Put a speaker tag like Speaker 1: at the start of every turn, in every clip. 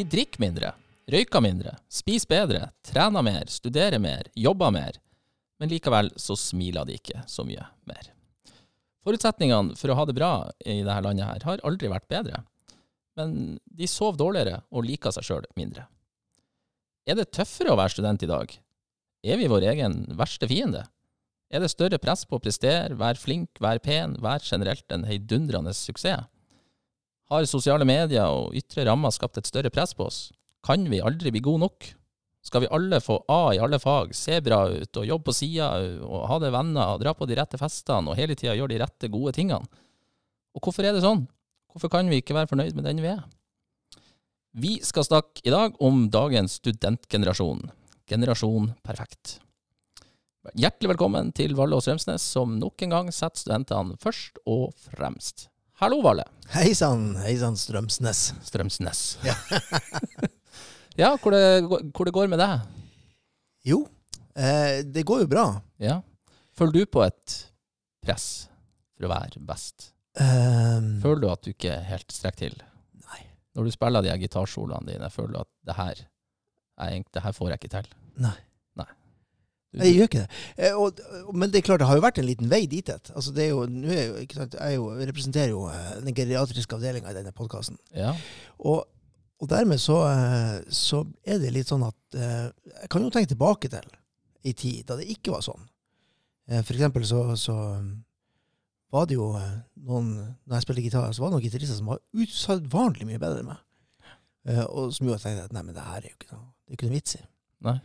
Speaker 1: De drikker mindre, røyker mindre, spiser bedre, trener mer, studerer mer, jobber mer. Men likevel så smiler de ikke så mye mer. Forutsetningene for å ha det bra i dette landet her har aldri vært bedre. Men de sover dårligere og liker seg sjøl mindre. Er det tøffere å være student i dag? Er vi vår egen verste fiende? Er det større press på å prestere, være flink, være pen, være generelt en heidundrende suksess? Har sosiale medier og ytre rammer skapt et større press på oss? Kan vi aldri bli gode nok? Skal vi alle få A i alle fag, se bra ut og jobbe på sida og ha det venner og dra på de rette festene og hele tida gjøre de rette, gode tingene? Og hvorfor er det sånn? Hvorfor kan vi ikke være fornøyd med den vi er? Vi skal snakke i dag om dagens studentgenerasjon. Generasjon perfekt. Hjertelig velkommen til Valle og Strømsnes, som nok en gang setter studentene først og fremst. Hallo, Valle.
Speaker 2: Hei sann, hei sann, Strømsnes.
Speaker 1: Strømsnes.
Speaker 2: Ja.
Speaker 1: ja, hvor det, hvor det går med deg?
Speaker 2: Jo, eh, det går jo bra.
Speaker 1: Ja. Føler du på et press for å være best?
Speaker 2: Um,
Speaker 1: Føler du at du ikke helt strekker til?
Speaker 2: Nei.
Speaker 1: Når du spiller de her gitarsolene dine, føler du at det her, er, det her får jeg ikke til?
Speaker 2: Nei.
Speaker 1: Nei.
Speaker 2: Jeg gjør ikke det. Eh, og, men det er klart, det har jo vært en liten vei dit. Altså, det er jo, er jo, sant, jeg jo, representerer jo eh, den geriatriske avdelinga i denne podkasten.
Speaker 1: ja.
Speaker 2: Og, og dermed så, eh, så er det litt sånn at Jeg kan jo tenke tilbake til i tid da det ikke var sånn. For eksempel så, så var det jo noen Når jeg spilte gitar, så var det noen gitarister som var usedvanlig mye bedre enn meg. Og som jo tenkte at nei, men det her er jo ikke noe, det er ikke noe vits i.
Speaker 1: Nei.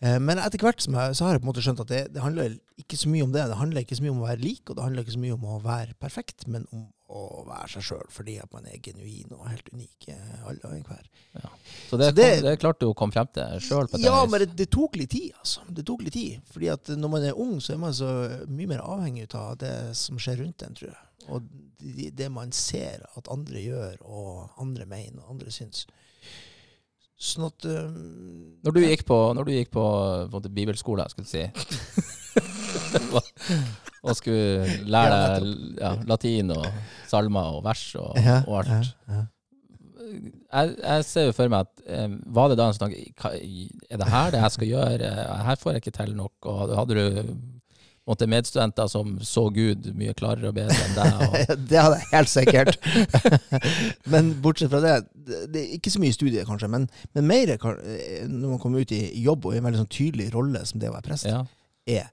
Speaker 2: Eh, Men etter hvert som jeg, så har jeg på en måte skjønt at det, det handler ikke så mye om det. Det handler ikke så mye om å være lik, og det handler ikke så mye om å være perfekt, men om å være seg sjøl, fordi at man er genuin og helt unik, eh, alle og enhver.
Speaker 1: Så det,
Speaker 2: Så det-
Speaker 1: det klarte du å komme frem til sjøl?
Speaker 2: Ja, men det, tok litt tid, altså. Det tok litt tid. Fordi at når man er ung, så er man så mye mer avhengig av det som skjer rundt en, tror jeg. Og det, det man ser at andre gjør, og andre mener, og andre syns. Sånn at um,
Speaker 1: Når du gikk på, når du gikk på, på en måte, bibelskole, skulle du si, og skulle lære deg ja, latin og salmer og vers og, og alt jeg, jeg ser jo for meg at eh, Var det da en sånn Er det her det jeg skal gjøre? Her får jeg ikke til nok. Og hadde du måte, medstudenter som så Gud mye klarere og bedre enn deg? Og,
Speaker 2: det hadde jeg helt sikkert. men bortsett fra det, det, er ikke så mye studier kanskje, men, men mer eh, når man kommer ut i jobb og i en veldig sånn tydelig rolle som det å være prest
Speaker 1: ja,
Speaker 2: er,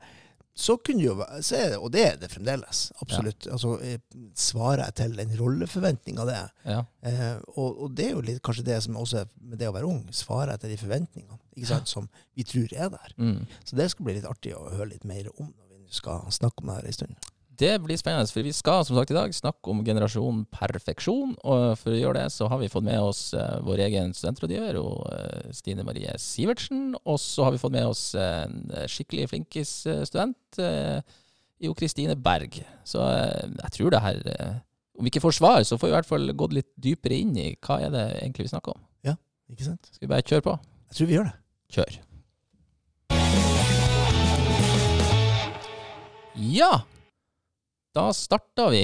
Speaker 2: så kunne jo så er det, og det er det fremdeles, absolutt. Altså, eh, svarer jeg til en rolleforventning av det?
Speaker 1: ja.
Speaker 2: Eh, og, og det er jo litt, kanskje det som også er med det å være ung, svarer jeg til de forventningene ikke sant, som vi tror er der.
Speaker 1: Mm.
Speaker 2: Så det skal bli litt artig å høre litt mer om skal snakke om det her en stund.
Speaker 1: Det blir spennende, for vi skal som sagt i dag snakke om generasjon perfeksjon. Og for å gjøre det, så har vi fått med oss uh, vår egen studentrådgiver, og, eh, Stine Marie Sivertsen. Og så har vi fått med oss en skikkelig flinkis-student, eh, Jo Kristine Berg. Så jeg tror det her Om vi ikke får svar, så får vi i hvert fall gått litt dypere inn i hva er det egentlig vi snakker om.
Speaker 2: Ja, Ikke sant?
Speaker 1: Skal vi bare kjøre på?
Speaker 2: Jeg tror vi gjør det.
Speaker 1: Kjør. Ja, da starta vi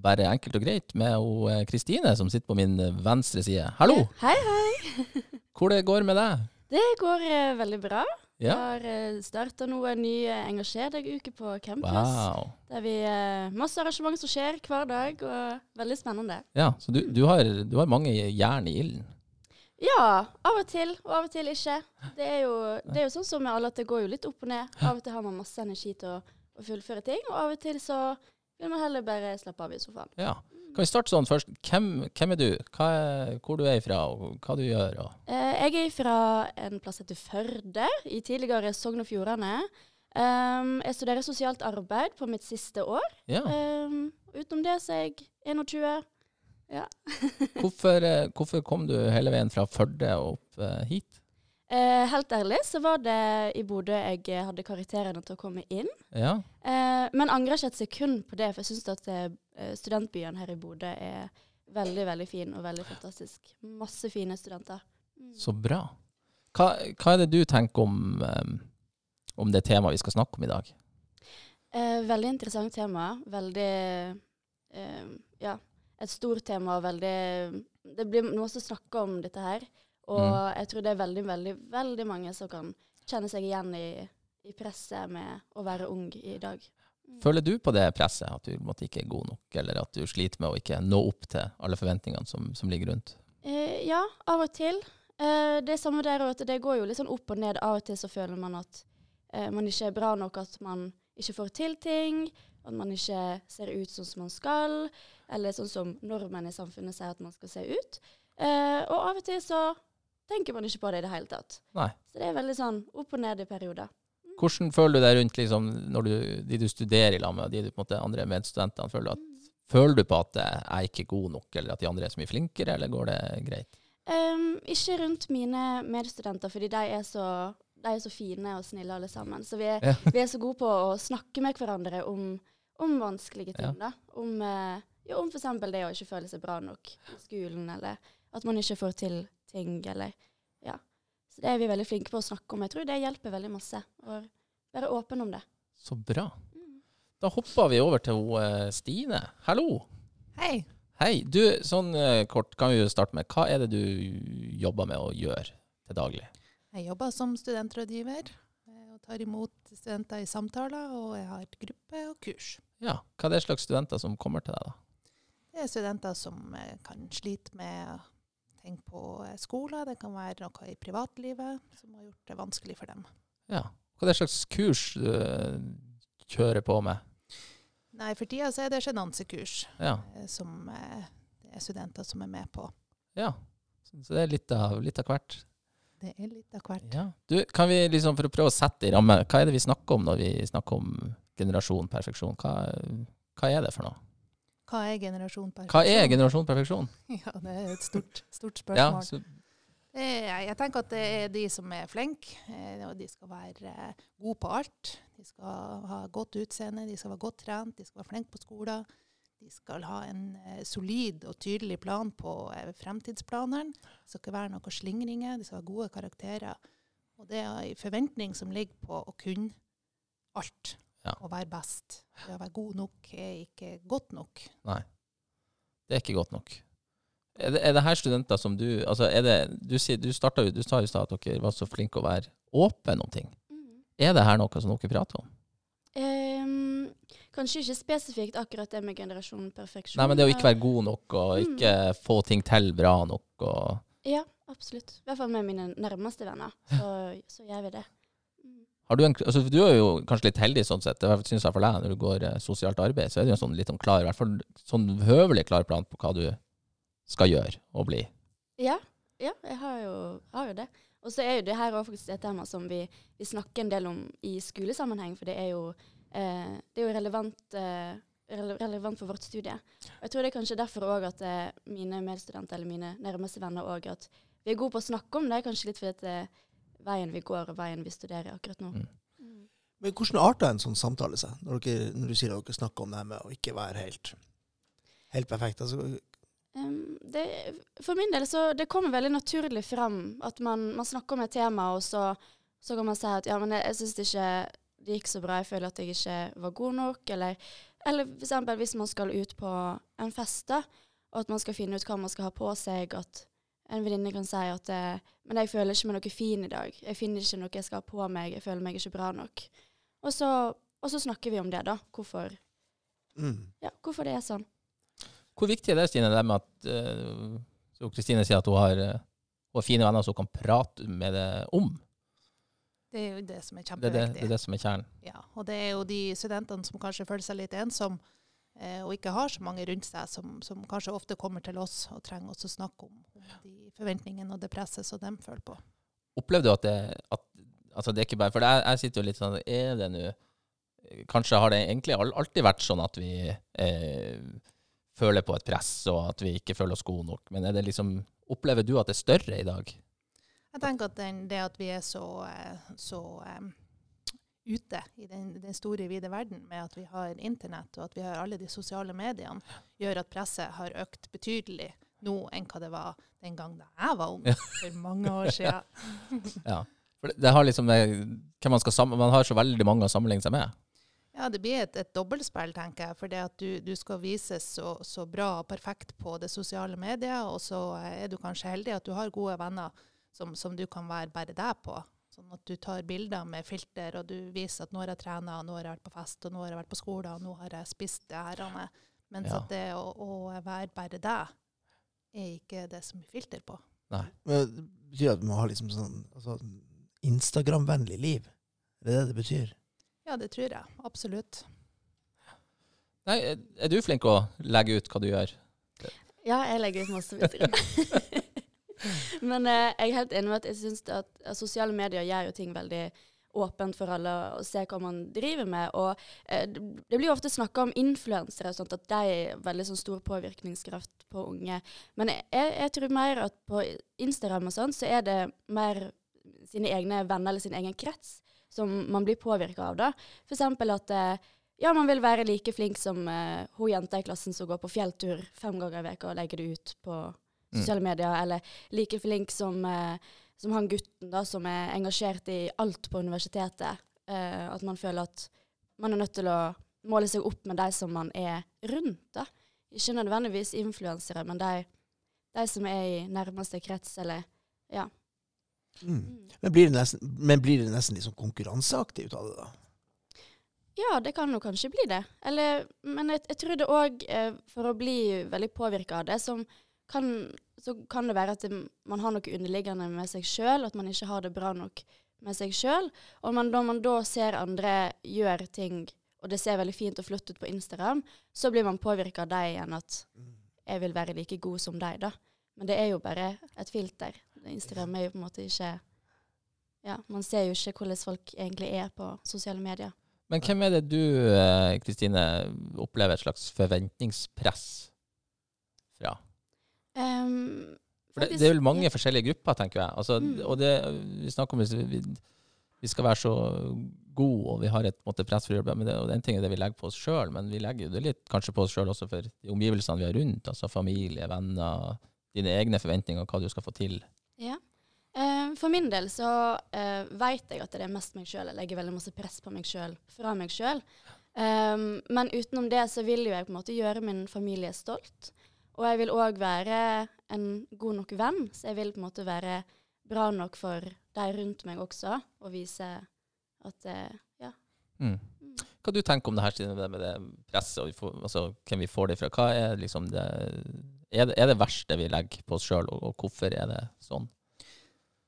Speaker 1: bare enkelt og greit med eh, Kristine, som sitter på min venstre side. Hallo!
Speaker 3: Hei, hei.
Speaker 1: Hvor det går med deg?
Speaker 3: Det går eh, veldig bra.
Speaker 1: Ja.
Speaker 3: har uh, starta nå en ny eh, Engasjer deg-uke på campus.
Speaker 1: Wow.
Speaker 3: Der vi uh, Masse arrangement som skjer hver dag, og veldig spennende.
Speaker 1: Ja, så du, du, har, du har mange jern i ilden.
Speaker 3: Ja, av og til, og av og til ikke. Det er jo, det er jo sånn som med alle, at det går jo litt opp og ned. Av og til har man masse energi til å, å fullføre ting, og av og til så vil man heller bare slappe av i sofaen.
Speaker 1: Ja. Kan vi starte sånn først? Hvem, hvem er du? Er, hvor du er ifra, og hva du gjør?
Speaker 3: Eh, jeg er fra en plass heter Førde, i tidligere Sogn og Fjordane. Um, jeg studerer sosialt arbeid på mitt siste år.
Speaker 1: Ja.
Speaker 3: Um, utenom det så er jeg 21.
Speaker 1: Hvorfor, eh, hvorfor kom du hele veien fra Førde og opp eh, hit?
Speaker 3: Eh, helt ærlig så var det i Bodø jeg hadde karakterene til å komme inn.
Speaker 1: Ja.
Speaker 3: Eh, men angrer ikke et sekund på det, for jeg syns at eh, studentbyen her i Bodø er veldig, veldig fin og veldig fantastisk. Masse fine studenter. Mm.
Speaker 1: Så bra. Hva, hva er det du tenker om, eh, om det temaet vi skal snakke om i dag?
Speaker 3: Eh, veldig interessant tema. Veldig eh, Ja, et stort tema og veldig det blir masse snakk om dette her. Og
Speaker 1: Mm.
Speaker 3: jeg tror det er veldig, veldig, veldig mange som kan kjenne seg igjen i, i presset med å være ung i dag.
Speaker 1: Føler du på det presset, at du måtte, ikke er god nok, eller at du sliter med å ikke nå opp til alle forventningene som, som ligger rundt?
Speaker 3: Eh, ja, av og til. Eh, det samme der òg, at det går jo litt sånn opp og ned. Av og til så føler man at eh, man ikke er bra nok, at man ikke får til ting. At man ikke ser ut sånn som man skal, eller sånn som normen i samfunnet sier at man skal se ut. Eh, og av og til så tenker man ikke på det i det hele tatt.
Speaker 1: Nei.
Speaker 3: Så det er veldig sånn opp og ned i perioder.
Speaker 1: Hvordan føler du deg rundt liksom, når du, de du studerer i lag med, og de du, på en måte, andre medstudentene? Føler du, at, føler du på at jeg er ikke god nok, eller at de andre er så mye flinkere, eller går det greit?
Speaker 3: Um, ikke rundt mine medstudenter, fordi de er så, de er så fine og snille alle sammen. Så vi er,
Speaker 1: Ja.
Speaker 3: vi er så gode på å snakke med hverandre om, om vanskelige ting.
Speaker 1: Ja.
Speaker 3: da. Om, eh, ja, om f.eks. det å ikke føle seg bra nok i skolen, eller at man ikke får til ting, eller ja. Så det er vi veldig flinke på å snakke om. Jeg tror det hjelper veldig masse å være åpen om det.
Speaker 1: Så bra. Da hopper vi over til hun, eh, Stine. Hallo.
Speaker 4: Hei.
Speaker 1: Hei. Du, sånn eh, kort kan vi jo starte med. Hva er det du jobber med å gjøre til daglig?
Speaker 4: Jeg jobber som studentrådgiver eh, og tar imot studenter i samtaler, og jeg har gruppe og kurs.
Speaker 1: Ja, Hva er det slags studenter som kommer til deg, da?
Speaker 4: Det er studenter som kan slite med ting på eh, skolen, det kan være noe i privatlivet som har gjort det vanskelig for dem.
Speaker 1: Ja. Hva er det slags kurs du eh, kjører på med?
Speaker 4: Nei, for tida så er det sjenansekurs
Speaker 1: Ja.
Speaker 4: eh, som det er studenter som er med på.
Speaker 1: ja. Så det er litt av, litt av hvert.
Speaker 4: Det er litt av hvert.
Speaker 1: Ja. Du, kan vi liksom, for å prøve å sette i ramme, hva er det vi snakker om når vi snakker om generasjon perfeksjon? Hva, hva er det for noe?
Speaker 4: Hva er generasjon perfeksjon?
Speaker 1: Hva er generasjon perfeksjon?
Speaker 4: Ja, det er et stort, stort
Speaker 1: Ja,
Speaker 4: spørsmål.
Speaker 1: så,
Speaker 4: Eh, Jeg tenker at det er de som er flinke, eh, og de skal være eh, gode på alt. De skal ha godt utseende, de skal være godt trent, de skal være flinke på skolen. De skal ha en eh, solid og tydelig plan på fremtidsplanene. Det skal ikke være noen slingringer, de skal ha gode karakterer. Og det er en forventning som ligger på å kunne alt
Speaker 1: Ja.
Speaker 4: Å være best. Det å være god nok er ikke godt nok.
Speaker 1: nei. Det er ikke godt nok. Er det, er det her studenter som du altså er det, Du, sier- du, startet, du sa jo i stad at dere var så flinke å være åpne om ting. Er det her noe som dere prater om?
Speaker 3: Um, kanskje ikke spesifikt akkurat det med generasjon perfeksjon.
Speaker 1: Nei, men det å ikke være god nok, og
Speaker 3: Mm.
Speaker 1: ikke få ting til bra nok, og
Speaker 3: Ja, absolutt. I hvert fall med mine nærmeste venner. Så, så gjør vi det.
Speaker 1: Har du, en, altså, du er jo kanskje litt heldig sånn sett, det synes jeg for deg, når du går eh, sosialt arbeid, så er det jo en sånn litt sånn klar, i hvert fall sånn høvelig klar plan på hva du skal gjøre og bli.
Speaker 3: Ja, ja jeg har jo, har jo det. Og så er jo det her også faktisk et tema som vi, vi snakker en del om i skolesammenheng, for det er jo, eh, det er jo relevant, eh, relevant for vårt studie. Og jeg tror det er kanskje derfor òg at eh, mine medstudenter eller mine nærmeste venner òg at vi er gode på å snakke om det, kanskje litt fordi det er veien vi går og veien vi studerer akkurat nå.
Speaker 1: Mm.
Speaker 2: Men hvordan arter en sånn samtale seg, når, dere, når du sier at dere snakker om det her med å ikke være helt, helt perfekt? Altså,
Speaker 3: Um, det, for min del så det kommer veldig naturlig fram at man, man snakker om et tema, og så, så kan man si at ja, men jeg, jeg syns det ikke det gikk så bra, jeg føler at jeg ikke var god nok. Eller, eller eksempel hvis man skal ut på en fest, da, og at man skal finne ut hva man skal ha på seg. At en venninne kan si at eh, men jeg føler ikke meg noe fin i dag. Jeg finner ikke noe jeg skal ha på meg. Jeg føler meg ikke bra nok. Og så, og så snakker vi om det, da. Hvorfor,
Speaker 2: mm.
Speaker 3: ja, hvorfor det er sånn.
Speaker 1: Hvor viktig er det, Stine, det med at uh, Kristine sier at hun har, eh, hun har fine venner som hun kan prate med det om?
Speaker 4: Det er jo det som er
Speaker 1: Det er det,
Speaker 4: kjempeviktig.
Speaker 1: det, er det som er kjernen.
Speaker 4: Ja, og det er jo de studentene som kanskje føler seg litt ensomme, og ikke har så mange rundt seg, som, som kanskje ofte kommer til oss og trenger oss å snakke om, om de forventningene og det presset som de føler på.
Speaker 1: Opplevde du at det, at, altså det er ikke bare, for jeg, jeg sitter jo litt sånn, er det nå, kanskje har det egentlig alltid vært sånn at vi eh, føler på et press, og at vi ikke føler oss gode nok, men er det liksom, opplever du at det er større i dag?
Speaker 4: Jeg tenker at den, det at vi er så, eh, så eh, ute i den, den store, vide verden med at vi har internett og at vi har alle de sosiale mediene, gjør at presset har økt betydelig nå enn hva det var den gang da jeg var ung, for mange år siden.
Speaker 1: Ja. For det, det har liksom, man sammen, man har så veldig mange å sammenligne seg med.
Speaker 4: Ja, det blir et, et dobbeltspill, tenker jeg. For det at du, du skal vises så, så bra og perfekt på det sosiale mediet, og så er du kanskje heldig at du har gode venner som, som du kan være bare deg på. Sånn at du tar bilder med filter, og du viser at nå har jeg trena, nå har jeg vært på fest, og nå har jeg vært på skole, og nå har jeg spist det her. Mens
Speaker 1: Ja.
Speaker 4: at det å, å være bare deg, er ikke det som er filter på.
Speaker 1: Nei.
Speaker 2: Men det betyr at man har liksom sånn altså, Instagram-vennlig liv. Det er det det betyr.
Speaker 4: Ja, det tror jeg. Absolutt.
Speaker 1: Nei, er du flink å legge ut hva du gjør?
Speaker 3: Ja, jeg legger ut masse bilder. Men eh, jeg er helt enig med at jeg syns at sosiale medier gjør jo ting veldig åpent for alle å se hva man driver med. Og eh, det blir jo ofte snakka om influensere, og sånt, at de er veldig sånn stor påvirkningskraft på unge. Men jeg, jeg tror mer at på Instagram og sånn, så er det mer sine egne venner eller sin egen krets som man blir påvirka av. da. Eksempel at eh, ja, man vil være like flink som eh, hun jenta i klassen som går på fjelltur fem ganger i veka og legger det ut på. Sosiale medier, eller like flink som, eh, som han gutten da, som er engasjert i alt på universitetet. Eh, at man føler at man er nødt til å måle seg opp med de som man er rundt. da. Ikke nødvendigvis influensere, men de, de som er i nærmeste krets, eller ja.
Speaker 2: Mm.
Speaker 3: Mm.
Speaker 2: Men, blir det nesten, men blir det nesten litt sånn konkurranseaktig ut av det, da?
Speaker 3: Ja, det kan jo kanskje bli det. Eller, men jeg, jeg tror det òg, eh, for å bli veldig påvirka av det, som kan, så kan det være at det, man har noe underliggende med seg sjøl, at man ikke har det bra nok med seg sjøl. Og man, når man da ser andre gjøre ting, og det ser veldig fint og flott ut på Instagram, så blir man påvirka av dem igjen, at jeg vil være like god som deg, da. Men det er jo bare et filter. Instagram er jo på en måte ikke Ja, man ser jo ikke hvordan folk egentlig er på sosiale medier.
Speaker 1: Men hvem er det du, eh, Kristine, opplever et slags forventningspress fra?
Speaker 3: Um,
Speaker 1: det, det er vel mange forskjellige grupper, tenker jeg. Altså,
Speaker 3: Mm.
Speaker 1: Og det, vi snakker om vi, vi skal være så gode, og vi har et måte, press for å jobbe det, men det, og den ting er det vi legger på oss sjøl, men vi legger jo det litt kanskje på oss sjøl også for de omgivelsene vi har rundt, altså familie, venner, dine egne forventninger, hva du skal få til.
Speaker 3: Ja. Eh, for min del så uh, veit jeg at det er mest meg sjøl. Jeg legger veldig masse press på meg sjøl, fra meg sjøl. men utenom det så vil jo jeg på en måte gjøre min familie stolt. Og jeg vil òg være en god nok venn, så jeg vil på en måte være bra nok for de rundt meg også, og vise at eh, ja.
Speaker 1: Mm.
Speaker 3: Mm.
Speaker 1: Hva du tenker om det her med det, presset, og vi får, altså, hvem vi får det fra? Hva er liksom det Er det, er det verste vi legger på oss sjøl, og, og hvorfor er det sånn?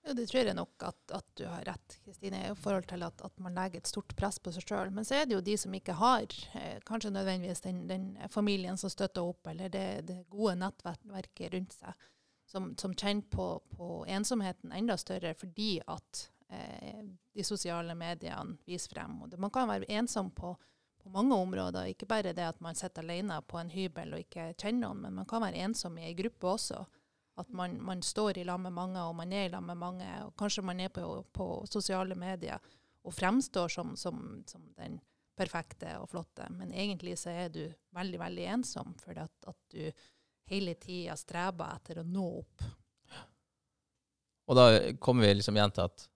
Speaker 4: Ja, det tror jeg nok at, at du har rett, Kristine, i forhold til at, at man legger et stort press på seg sjøl. Men så er det jo de som ikke har eh, kanskje nødvendigvis den, den familien som støtter opp, eller det, det gode nettverket rundt seg, som, som kjenner på, på ensomheten enda større fordi at eh, de sosiale mediene viser frem. Og det, man kan være ensom på, på mange områder, ikke bare det at man sitter alene på en hybel og ikke kjenner noen, men man kan være ensom i ei gruppe også. At man, man står i lag med mange, og man er i lag med mange. Og kanskje man er på, på sosiale medier og fremstår som, som, som den perfekte og flotte, men egentlig så er du veldig, veldig ensom fordi at, at du hele tida streber etter å nå opp.
Speaker 1: Og da kommer vi liksom igjen til at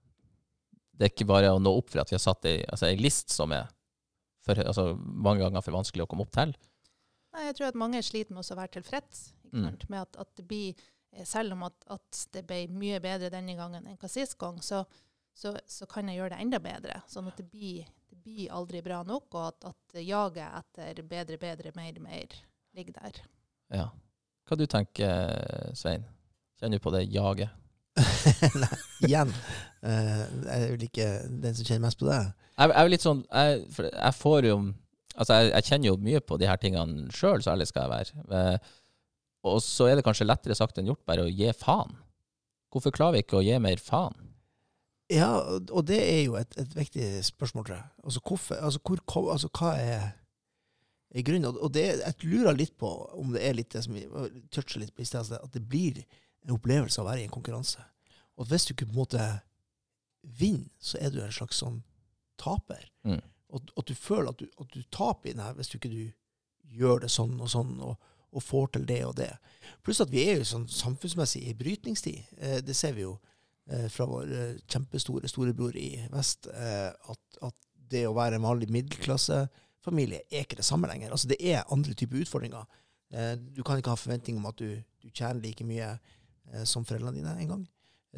Speaker 1: det er ikke bare å nå opp for at vi har satt ei, altså list som er for, altså, mange ganger for vanskelig å komme opp til.
Speaker 4: Nei, jeg tror at mange sliter med å være tilfreds
Speaker 1: Mm.
Speaker 4: med at, at det blir Selv om at, at det ble mye bedre denne gangen enn hva sist gang, så, så, så kan jeg gjøre det enda bedre. Sånn at det blir, det blir aldri bra nok, og at, at jaget etter bedre, bedre, mer, mer ligger der.
Speaker 1: Ja. Hva du tenker Svein? Kjenner du på det jaget?
Speaker 2: Nei, igjen. Uh, jeg er vel ikke den som kjenner mest på det.
Speaker 1: Jeg, jeg er litt sånn jeg, for jeg får jo Altså, jeg, jeg kjenner jo mye på de her tingene sjøl, så ærlig skal jeg være. Og så er det kanskje lettere sagt enn gjort bare å gi faen. Hvorfor klarer vi ikke å gi mer faen?
Speaker 2: Ja, og det er jo et, et viktig spørsmål, tror jeg. Altså, hvorfor, altså, hvor, altså hva er, er grunnen? Og- det, jeg lurer litt på om det er litt det som toucher litt på i sted, altså at det blir en opplevelse av å være i en konkurranse. Og hvis du ikke på en måte vinner, så er du en slags sånn taper.
Speaker 1: Mm.
Speaker 2: Og at du føler at du, at du taper i den her hvis du ikke du gjør det sånn og sånn, og, og får til det og det. Pluss at vi er jo sånn samfunnsmessig i brytningstid. Eh, det ser vi jo eh, fra vår eh, kjempestore storebror i vest, at, at det å være en vanlig middelklassefamilie er ikke det samme lenger. Altså, det er andre typer utfordringer. Du kan ikke ha forventning om at du, du tjener like mye som foreldrene dine en gang.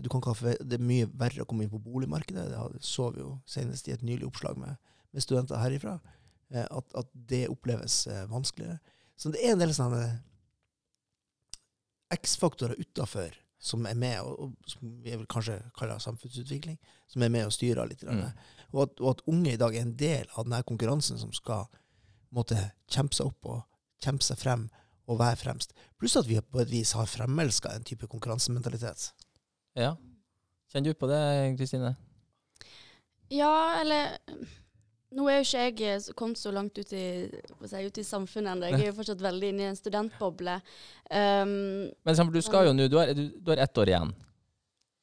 Speaker 2: Du kan ikke ha det er mye verre å komme inn på boligmarkedet. Det så vi jo senest i et nylig oppslag med, med studenter herifra. At, at det oppleves vanskeligere. Så det er en del sånne X-faktorer utafor som er med, og, og som vi vil kanskje kalle samfunnsutvikling, som er med og styrer litt.
Speaker 1: Mm.
Speaker 2: Og, at, og at unge i dag er en del av denne konkurransen som skal måtte kjempe seg opp og kjempe seg frem og være fremst. Pluss at vi på et vis har fremelska en type konkurransementalitet.
Speaker 1: Ja. Kjenner du på det, Kristine?
Speaker 3: Ja, eller Nå er jo ikke jeg eh, kommet så langt ut i, si, ut i samfunnet ennå. Jeg er jo fortsatt veldig inne i en studentboble. Um,
Speaker 1: Men du skal jo nå, du du, du har ett år igjen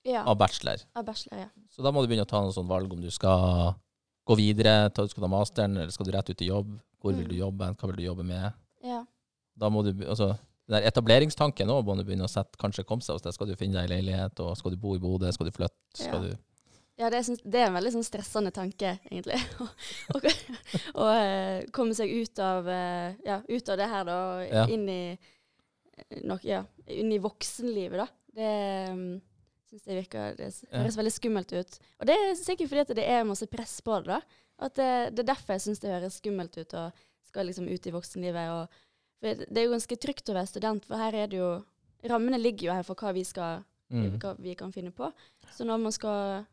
Speaker 3: ja,
Speaker 1: av bachelor.
Speaker 3: av bachelor, ja.
Speaker 1: Så da må du begynne å ta noen sånn valg om du skal gå videre, ta, du skal ta masteren, eller skal du rett ut i jobb? Hvor vil
Speaker 3: Mm.
Speaker 1: du jobbe? Hva vil du jobbe med?
Speaker 3: ja.
Speaker 1: Da må du, altså, den der etableringstanken òg må du begynne å sette, kanskje komme seg hos deg. Skal du finne deg en leilighet, og skal du bo i Bodø, skal du flytte? Skal
Speaker 3: Ja.
Speaker 1: du,
Speaker 3: Ja, det, synes, det er en veldig sånn stressende tanke, egentlig. Å å, eh, komme seg ut av, uh, ja, ut av det her, da, og
Speaker 1: Ja.
Speaker 3: inn i eh, nok, ja, inn i voksenlivet, da. Det um, syns jeg virker Det høres veldig skummelt ut. Og det er sikkert fordi det er masse press på det, da. At det, det er derfor jeg syns det høres skummelt ut å skal liksom ut i voksenlivet. Og, for det er jo ganske trygt å være student, for her er det jo Rammene ligger jo her for hva vi skal
Speaker 1: mm.
Speaker 3: hva vi kan finne på. Så når man skal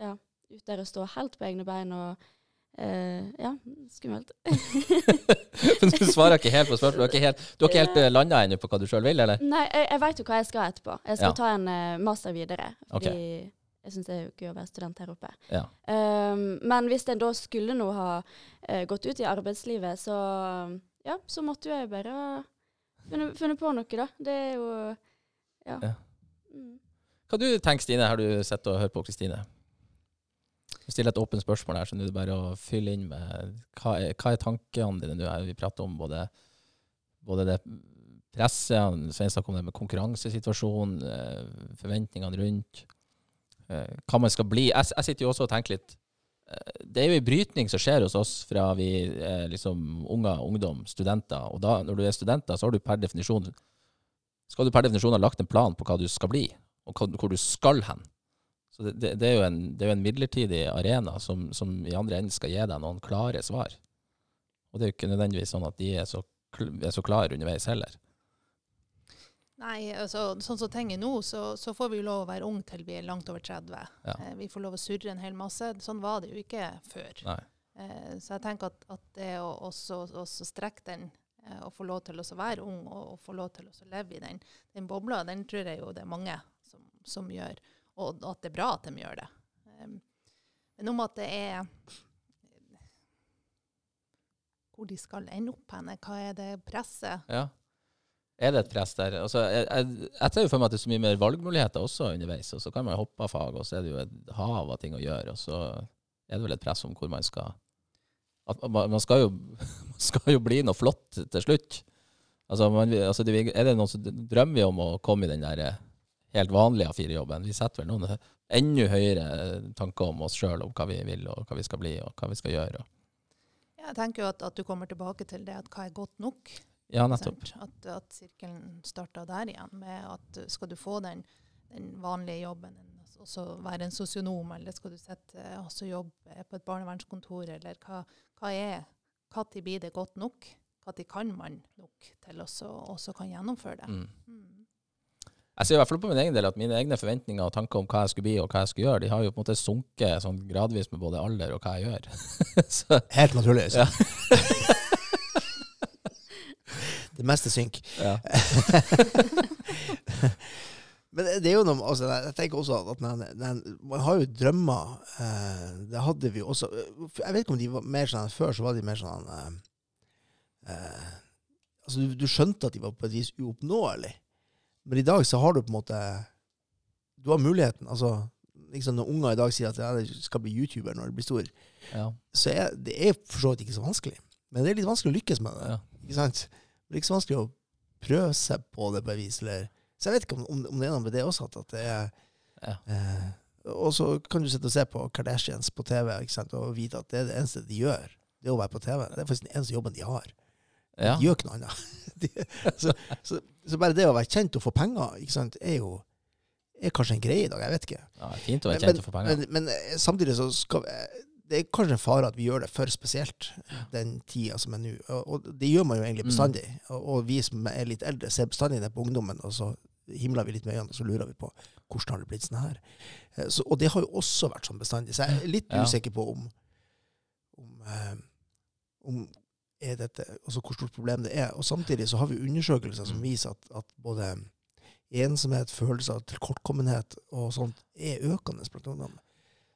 Speaker 3: ja, ut der og stå helt på egne bein og Uh, Ja, skummelt.
Speaker 1: Men du svarer ikke helt på spørsmålet. Du har ikke helt, helt uh, landa ennå på hva du sjøl vil, eller?
Speaker 3: Nei, jeg, jeg veit jo hva jeg skal etterpå. Jeg skal
Speaker 1: Ja.
Speaker 3: ta en uh, master videre. Fordi
Speaker 1: okay.
Speaker 3: jeg syns det er gøy å være student her oppe.
Speaker 1: Ja.
Speaker 3: Um, men hvis en da skulle nå ha eh, gått ut i arbeidslivet, så ja, så måtte jo jeg bare funnet, funnet på noe, da. Det er jo Ja.
Speaker 1: Ja.
Speaker 3: Mm.
Speaker 1: Hva du tenker Stine? Har du sett og hørt på Kristine? Jeg stiller et åpent spørsmål her, så nå er det bare å fylle inn med hva er, hva er tankene dine nå? Vi prater om både, både det presset, Svein snakker om det med konkurransesituasjonen, eh, forventningene rundt, eh, hva man skal bli. Jeg, jeg sitter jo også og tenker litt eh, Det er jo en brytning som skjer hos oss fra vi er liksom unger, ungdom, studenter. Og da, når du er studenter, så har du per definisjon skal du per definisjon ha lagt en plan på hva du skal bli, og hvor du skal hen. Så det, det, det, er en, det er jo en midlertidig arena som, som i andre enden skal gi deg noen klare svar. Og det er jo ikke nødvendigvis sånn at de er så, er så klare underveis heller.
Speaker 4: Nei, altså, sånn som ting er nå, så, så får vi jo lov å være unge til vi er langt over 30.
Speaker 1: Ja.
Speaker 4: Eh, vi får lov å surre en hel masse. Sånn var det jo ikke før. Eh, så jeg tenker at, at det å også, også strekke den, eh, og få lov til å være ung, og, og få lov til å leve i den, den bobla, den tror jeg jo det er mange som, som gjør. Og at det er bra at de gjør det. Um, men om at det er hvor de skal ende opp henne, hva er det presset?
Speaker 1: Ja. Er det et press der? Altså, jeg, jeg, jeg ser jo for meg at det er så mye mer valgmuligheter også underveis, og så kan man hoppe av fag, og så er det jo et hav av ting å gjøre, og så er det vel et press om hvor man skal man, man, skal jo, man skal jo bli noe flott til slutt. Altså, man, altså er det noen som drømmer om å komme i den der helt vanlige A4-jobben? Vi setter vel noen enda høyere tanker om oss sjøl, om hva vi vil, og hva vi skal bli, og hva vi skal gjøre.
Speaker 4: Jeg tenker jo at, at du kommer tilbake til det at hva er godt nok.
Speaker 1: Ja, nettopp.
Speaker 4: At, at sirkelen starter der igjen, med at skal du få den, den vanlige jobben, og også være en sosionom, eller skal du sette, uh, også jobbe på et barnevernskontor, eller hva, hva er Når blir det godt nok? Når kan man nok til også, også kan gjennomføre det?
Speaker 1: Mm. Jeg ser i hvert fall på min egen del at mine egne forventninger og tanker om hva jeg skulle bli og hva jeg skulle gjøre, de har jo på en måte sunket sånn gradvis med både alder og hva jeg gjør. så,
Speaker 2: Helt naturlig. Så.
Speaker 1: Ja.
Speaker 2: det meste synker.
Speaker 1: ja.
Speaker 2: Men det det er jo noe altså, Jeg tenker også at man, man har jo drømmer. Eh, det hadde vi jo også. Jeg vet ikke om de var mer sånn Før så var de mer sånn eh, eh, Altså, du, du skjønte at de var på et vis uoppnåelige. Men i dag så har du på en måte Du har muligheten. Altså, liksom når unger i dag sier at ja, de skal bli YouTuber når de blir store,
Speaker 1: ja.
Speaker 2: så er det er for så vidt ikke så vanskelig. Men det er litt vanskelig å lykkes med det.
Speaker 1: ja.
Speaker 2: Ikke sant? Det er ikke så vanskelig å prøve seg på det på et vis. Eller. Så jeg vet ikke om, om, om det er noe med det også, at det er
Speaker 1: Ja.
Speaker 2: eh, Og så kan du sitte og se på Kardashians på TV ikke sant? og vite at det er det eneste de gjør. Det er å være på TV. Det er faktisk den eneste jobben de har.
Speaker 1: Ja.
Speaker 2: De gjør ikke noe annet. De, så, så, så bare det å være kjent og få penger, sant, er jo er kanskje en greie i dag. Jeg vet ikke.
Speaker 1: ja, fint å være
Speaker 2: Men,
Speaker 1: kjent og få penger.
Speaker 2: men, men samtidig så skal vi, det er kanskje en fare at vi gjør det for spesielt den tida som er nå. Og, og det gjør man jo egentlig
Speaker 1: Mm.
Speaker 2: bestandig. Og, og vi som er litt eldre, ser bestandig ned på ungdommen, og så himler vi litt med øynene, og så lurer vi på hvordan har det blitt sånn her. Eh, Så, og det har jo også vært sånn bestandig. Så jeg er litt
Speaker 1: Ja.
Speaker 2: usikker på om, om, eh, om er dette, altså hvor stort problem det er. Og samtidig så har vi undersøkelser som
Speaker 1: Mm.
Speaker 2: viser at, at både ensomhet, følelser av tilkortkommenhet og sånt er økende blant ungdom.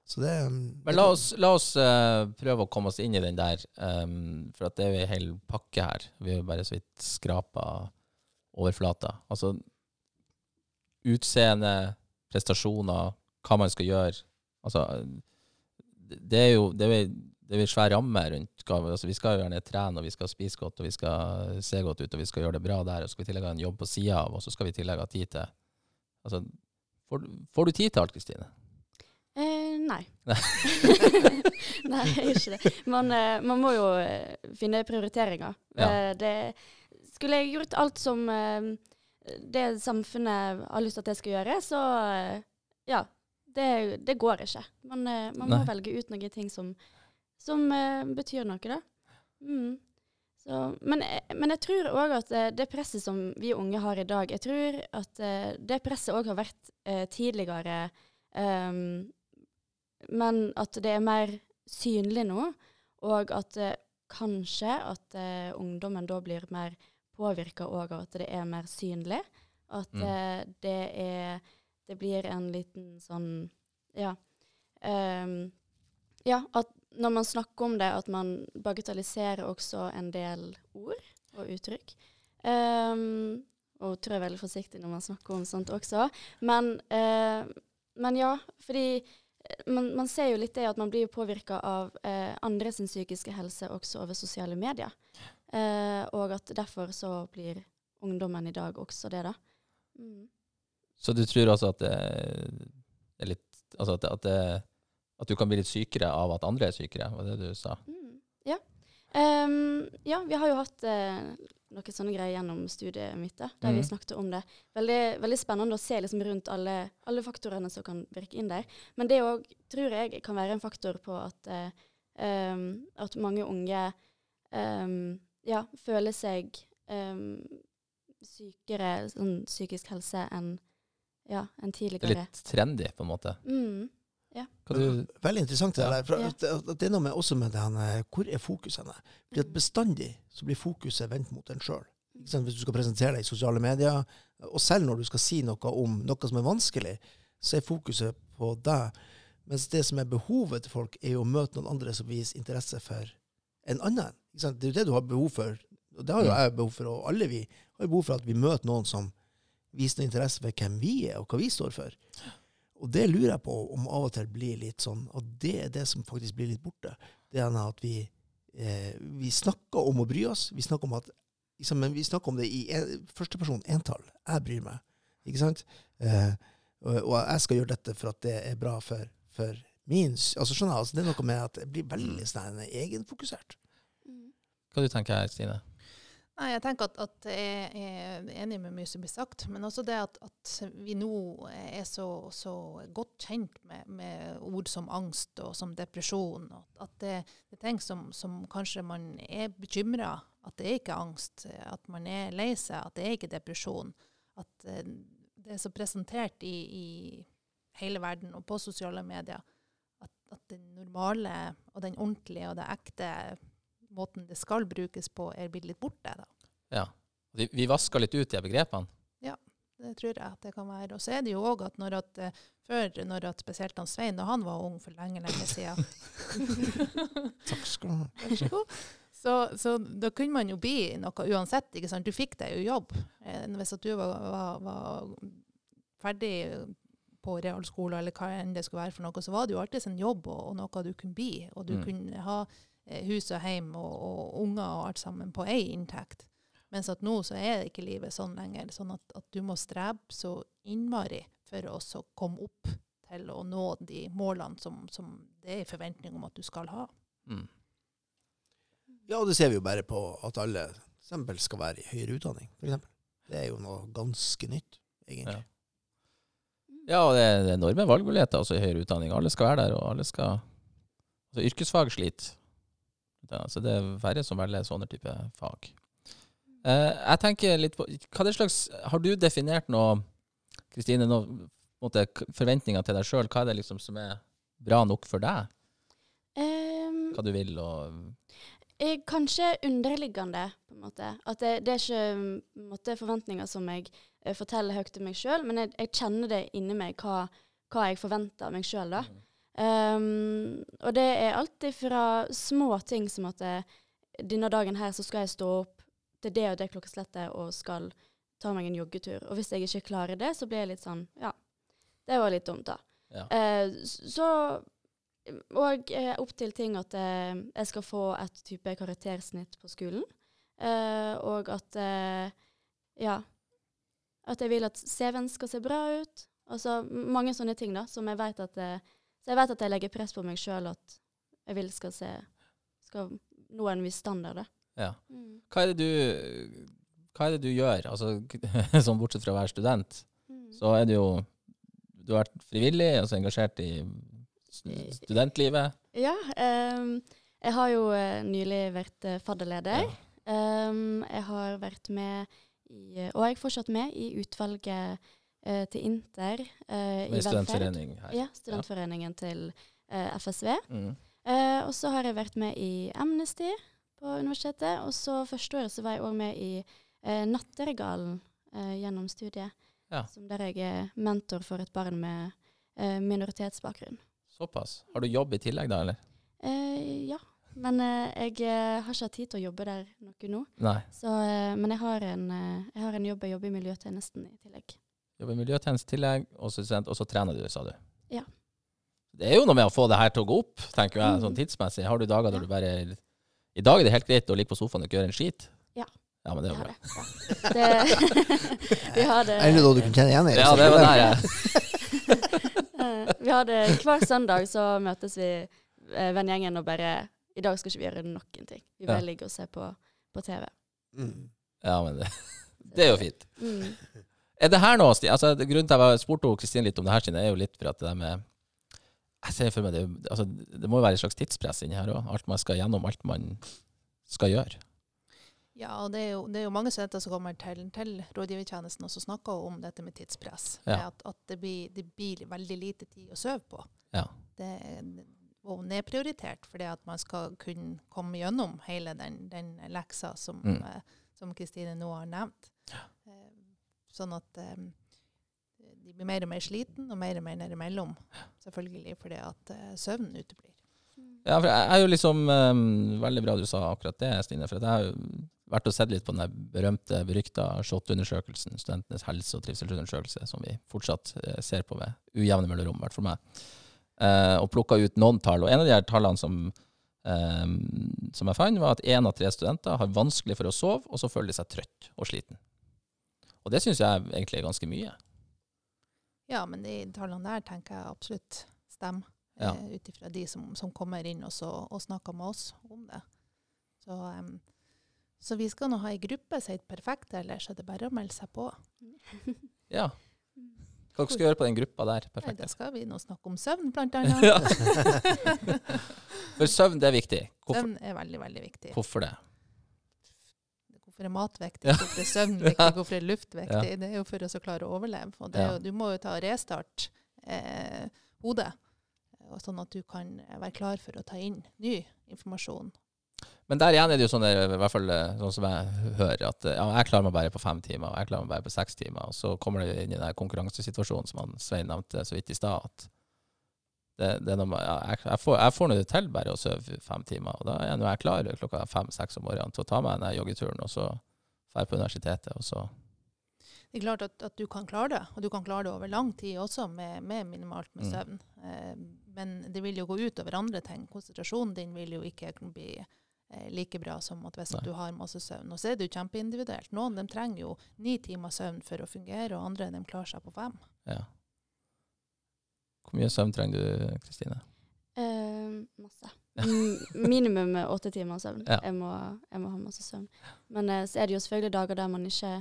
Speaker 2: Så det
Speaker 1: Men la oss, la oss uh, prøve å komme oss inn i den der, um, for det er jo en hel pakke her. Vi har bare så vidt skrapa overflata. Altså utseende, prestasjoner, hva man skal gjøre. Altså, det det er jo det er, det blir svær ramme rundt hva altså, Vi skal jo gjerne trene, og vi skal spise godt, og vi skal se godt ut, og vi skal gjøre det bra der, og så skal vi i tillegg ha en jobb på sida av, og så skal vi i tillegg ha tid til Altså, får, får du tid til alt, Kristine?
Speaker 3: Eh, nei.
Speaker 1: Nei.
Speaker 3: nei, jeg gjør ikke det. Man, eh, man må jo eh, finne prioriteringer.
Speaker 1: Ja.
Speaker 3: Eh, det, skulle jeg gjort alt som det samfunnet har lyst til at jeg skal gjøre, så ja. Det, det går ikke. Man, man må velge ut noen ting som, som eh, betyr noe, da. Mm. Så, men, jeg- men jeg tror òg at eh, det presset som vi unge har i dag, jeg tror at eh, det presset òg har vært eh, tidligere ehm, men at det er mer synlig nå, og at eh, kanskje at eh, ungdommen da blir mer påvirka òg av at det er mer synlig. At
Speaker 1: Mm.
Speaker 3: eh, det er Det blir en liten sånn Ja. Um, ja, at når man snakker om det, at man bagatelliserer også en del ord og uttrykk. Um, og tror jeg er veldig forsiktig når man snakker om sånt også. Men, uh, men ja, fordi eh, man, man ser jo litt det at man blir påvirka av eh, andre sin psykiske helse også over sosiale medier. Eh, og at derfor så blir ungdommen i dag også det, da. Mm.
Speaker 1: Så du tror altså at det er litt Altså at, det, at, det, at du kan bli litt sykere av at andre er sykere, var det du sa?
Speaker 3: Mm. Ja. Um, ja, vi har jo hatt uh, noen sånne greier gjennom studiet mitt, der vi
Speaker 1: Mhm.
Speaker 3: snakket om det. Veldig, veldig spennende å se liksom rundt alle, alle faktorene som kan virke inn der. Men det òg tror jeg kan være en faktor på at, uh, um, at mange unge um, ja, føler seg sykere sånn psykisk helse enn ja,
Speaker 1: er
Speaker 3: tidligere.
Speaker 1: litt trendy, på en måte.
Speaker 3: Mm.
Speaker 1: Hva du,
Speaker 2: Veldig interessant det
Speaker 1: Ja.
Speaker 2: der. For
Speaker 3: Ja.
Speaker 2: at, det er noe med, også med det her, eh, hvor er fokuset henne? Fordi at
Speaker 3: Mm.
Speaker 2: bestandig så blir fokuset vendt mot en sjøl. Hvis du skal presentere deg i sosiale medier, og selv når du skal si noe om noe som er vanskelig, så er fokuset på deg. Mens det som er behovet til folk, er jo å møte noen andre som viser interesse for en annen. Ikke sant? Det er jo det du har behov for. Og det har jo
Speaker 1: Mm.
Speaker 2: jeg behov for, og alle vi har behov for at vi møter noen som viser noen interesse for hvem vi er, og hva vi står for. Og det lurer jeg på om av og til blir litt sånn, og det er det som faktisk blir litt borte. Det er at vi, eh, vi snakker om å bry oss. Vi snakker om at liksom, men vi snakker om det i en, første person, entall. Jeg bryr meg. Ikke sant? Eh, og, og jeg skal gjøre dette for at det er bra for, for min altså skjønner jeg, altså, Det er noe med at jeg blir veldig sånn egenfokusert.
Speaker 3: Mm.
Speaker 1: hva du tenker her, Stine?
Speaker 4: Nei, jeg tenker at, at jeg er enig med mye som blir sagt, men også det at, at vi nå er så, så godt kjent med, med ord som angst og som depresjon. og At det, det er ting som, som kanskje man er bekymra, at det er ikke angst, at man er lei seg, at det er ikke depresjon. At eh, det er så presentert i, i hele verden og på sosiale medier. At, at det normale og den ordentlige og det ekte måten det skal brukes på, er blitt litt borte. da.
Speaker 1: Ja. Vi, vi vasker litt ut de begrepene?
Speaker 4: Ja, Det tror jeg at det kan være. Og så er det jo òg at når at eh, før, når at spesielt han Svein, da han var ung for lenge, lenge siden
Speaker 2: Takk skal du ha.
Speaker 4: Vær så god. Så, så da kunne man jo bli noe uansett. ikke sant? Du fikk deg jo jobb. Eh, hvis at du var, var, var ferdig på realskole, eller hva enn det skulle være for noe, så var det jo alltid en jobb og, og noe du kunne bli. Og du
Speaker 1: Mm.
Speaker 4: kunne ha hus og hjem og, og unger og alt sammen på ei inntekt. Mens at nå så er ikke livet sånn lenger. Sånn at, at du må strebe så innmari for å så komme opp til å nå de målene som, som det er forventning om at du skal ha.
Speaker 1: Mm.
Speaker 2: Ja, og det ser vi jo bare på at alle eksempel skal være i høyere utdanning, for eksempel. Det er jo noe ganske nytt, egentlig.
Speaker 1: Ja. Ja, og det er enorme valgmuligheter også i høyere utdanning. Alle skal være der, og alle skal Altså, yrkesfag sliter. Så det er færre som velger sånne type fag. Eh, jeg tenker litt på Hva det slags Har du definert noe, Kristine, noe måte, forventninger til deg sjøl? Hva er det liksom som er bra nok for deg?
Speaker 3: Ehm,
Speaker 1: Hva du vil og
Speaker 3: er kanskje underliggende, på en måte. At det, det er ikke mm, måte, forventninger som jeg eh, forteller høyt til meg sjøl, men jeg, jeg kjenner det inni meg hva, hva jeg forventer av meg sjøl, da. Ehm, og det er alltid fra små ting som at eh, denne dagen her så skal jeg stå opp til det og det klokkeslettet og skal ta meg en joggetur. Og hvis jeg ikke klarer det, så blir jeg litt sånn Ja, det var litt dumt, da.
Speaker 1: Ja.
Speaker 3: Uh, så og uh, opp til ting at uh, jeg skal få et type karaktersnitt på skolen. Og at ja. At jeg vil at CV-en skal se bra ut. Altså mange sånne ting, da, som jeg vet at eh, Så jeg vet at jeg legger press på meg sjøl at jeg vil skal se Skal nå en viss standard, da.
Speaker 1: Ja.
Speaker 3: Mm.
Speaker 1: Hva er det du Hva er det du gjør? Altså, sånn bortsett fra å være student,
Speaker 3: Mm.
Speaker 1: så er det jo Du har vært frivillig, altså engasjert i studentlivet.
Speaker 3: Ja. Um, jeg har jo eh, nylig vært eh, fadderleder.
Speaker 1: Ja.
Speaker 3: Um, jeg har vært med i, og jeg er fortsatt med i utvalget eh, til Inter eh, i
Speaker 1: Med studentforening her.
Speaker 3: Ja, studentforeningen til eh, FSV.
Speaker 1: Mm.
Speaker 3: Eh, og så har jeg vært med i Amnesty på universitetet. Og så første året så var jeg òg med i eh, Natteregalen eh, gjennom studiet.
Speaker 1: Ja.
Speaker 3: Som der jeg er mentor for et barn med eh, minoritetsbakgrunn.
Speaker 1: Såpass. Har du jobb i tillegg, da, eller?
Speaker 3: Eh, ja. Men eh, jeg har ikke hatt tid til å jobbe der noe nå.
Speaker 1: Nei.
Speaker 3: Så, eh, men jeg har, en, jeg har en jobb. Jeg jobber i miljøtjenesten i tillegg.
Speaker 1: Jobber i miljøtjeneste i tillegg, og så, trener du, sa du.
Speaker 3: Ja.
Speaker 1: Det er jo noe med å få det her til å gå opp, tenker jeg, sånn
Speaker 3: Mm.
Speaker 1: tidsmessig. Har du dager
Speaker 3: Ja.
Speaker 1: der du bare I dag er det helt greit å ligge på sofaen og ikke gjøre en skit?
Speaker 3: Ja.
Speaker 1: Ja, men det er
Speaker 3: jo
Speaker 1: bra.
Speaker 3: det. Det vi har det.
Speaker 2: Er det noe du kan kjenne igjen i?
Speaker 1: Ja, det var der jeg
Speaker 3: Eh, vi har det hver søndag så møtes vi eh, vennegjengen og bare I dag skal ikke vi gjøre noen ting. Vi bare
Speaker 1: Ja.
Speaker 3: ligger og ser på, på TV.
Speaker 2: Mm.
Speaker 1: Ja, men det, det er jo fint.
Speaker 3: Mm.
Speaker 1: Er det her nå, Stine, altså, Grunnen til at jeg spurte Kristine litt om det her, siden er jo litt for at det med jeg ser for meg det, altså, det må jo være et slags tidspress inni her òg. Alt man skal gjennom, alt man skal gjøre.
Speaker 4: Ja, og det er jo, det er jo mange studenter som kommer til, til rådgivertjenesten og som snakker om dette med tidspress.
Speaker 1: Ja.
Speaker 4: At, at det, blir, det blir veldig lite tid å sove på.
Speaker 1: Ja.
Speaker 4: Det og nedprioritert fordi at man skal kunne komme gjennom hele den, den leksa som
Speaker 1: Mm.
Speaker 4: eh, Kristine nå har nevnt. Eh, sånn at eh, de blir mer og mer sliten og mer og mer nedimellom. Selvfølgelig fordi at eh, søvnen uteblir.
Speaker 1: Ja, for jeg er jo liksom um, Veldig bra du sa akkurat det, Stine. For jeg har jo vært og sett litt på den der berømte, berykta SHoT-undersøkelsen, studentenes helse- og trivselsundersøkelse, som vi fortsatt uh, ser på med ujevne mellomrom, i hvert fall meg. uh, og plukka ut noen tall. Og en av de her tallene som, Um, som jeg fant, var at én av tre studenter har vanskelig for å sove, og så føler de seg trøtt og sliten. Og det syns jeg egentlig er ganske mye.
Speaker 4: Ja, men de tallene der tenker jeg absolutt stemmer.
Speaker 1: Ja.
Speaker 4: Eh, Ut ifra de som, som kommer inn også, og snakker med oss om det. Så, um, så vi skal nå ha ei gruppe som heter Perfekt, ellers er det bare å melde seg på.
Speaker 1: Ja. Hva dere skal gjøre på den gruppa der?
Speaker 4: Nei, da skal vi nå snakke om søvn, blant annet.
Speaker 1: For søvn, det er viktig. Hvorfor,
Speaker 4: Søvn er veldig, veldig viktig.
Speaker 1: hvorfor det?
Speaker 4: Hvorfor er mat viktig?
Speaker 1: Ja.
Speaker 4: Hvorfor er søvn viktig? Hvorfor er luft viktig?
Speaker 1: Ja.
Speaker 4: Det er jo for oss å klare å overleve. Og jo, du må jo ta restart eh, hodet, sånn at du kan være klar for å ta inn ny informasjon.
Speaker 1: Men der igjen er det jo sånn, i hvert fall eh, sånn som jeg hører, at eh, ja, jeg klarer meg bare på fem timer, og jeg klarer meg bare på seks timer. Og så kommer det inn i den konkurransesituasjonen som han Svein nevnte så vidt i stad. at det, det noe, jeg, jeg får, jeg får det til bare å sove fem timer. Og da er jeg klar klokka fem-seks om morgenen til å ta meg den joggeturen, og så drar på universitetet. og så...
Speaker 4: Det er klart at, at du kan klare det, og du kan klare det over lang tid også med, med minimalt med
Speaker 1: Mm.
Speaker 4: søvn. Eh, men det vil jo gå ut over andre ting. Konsentrasjonen din vil jo ikke bli eh, like bra som at hvis du har masse søvn. Og så er det jo kjempeindividuelt. Noen de trenger jo ni timer søvn for å fungere, og andre de klarer seg på fem.
Speaker 1: Ja. Hvor mye søvn trenger du, Kristine?
Speaker 3: Uh, masse. Minimum åtte timer søvn.
Speaker 1: Ja.
Speaker 3: Jeg, må, jeg må ha masse søvn. Men uh, så er det jo selvfølgelig dager der man ikke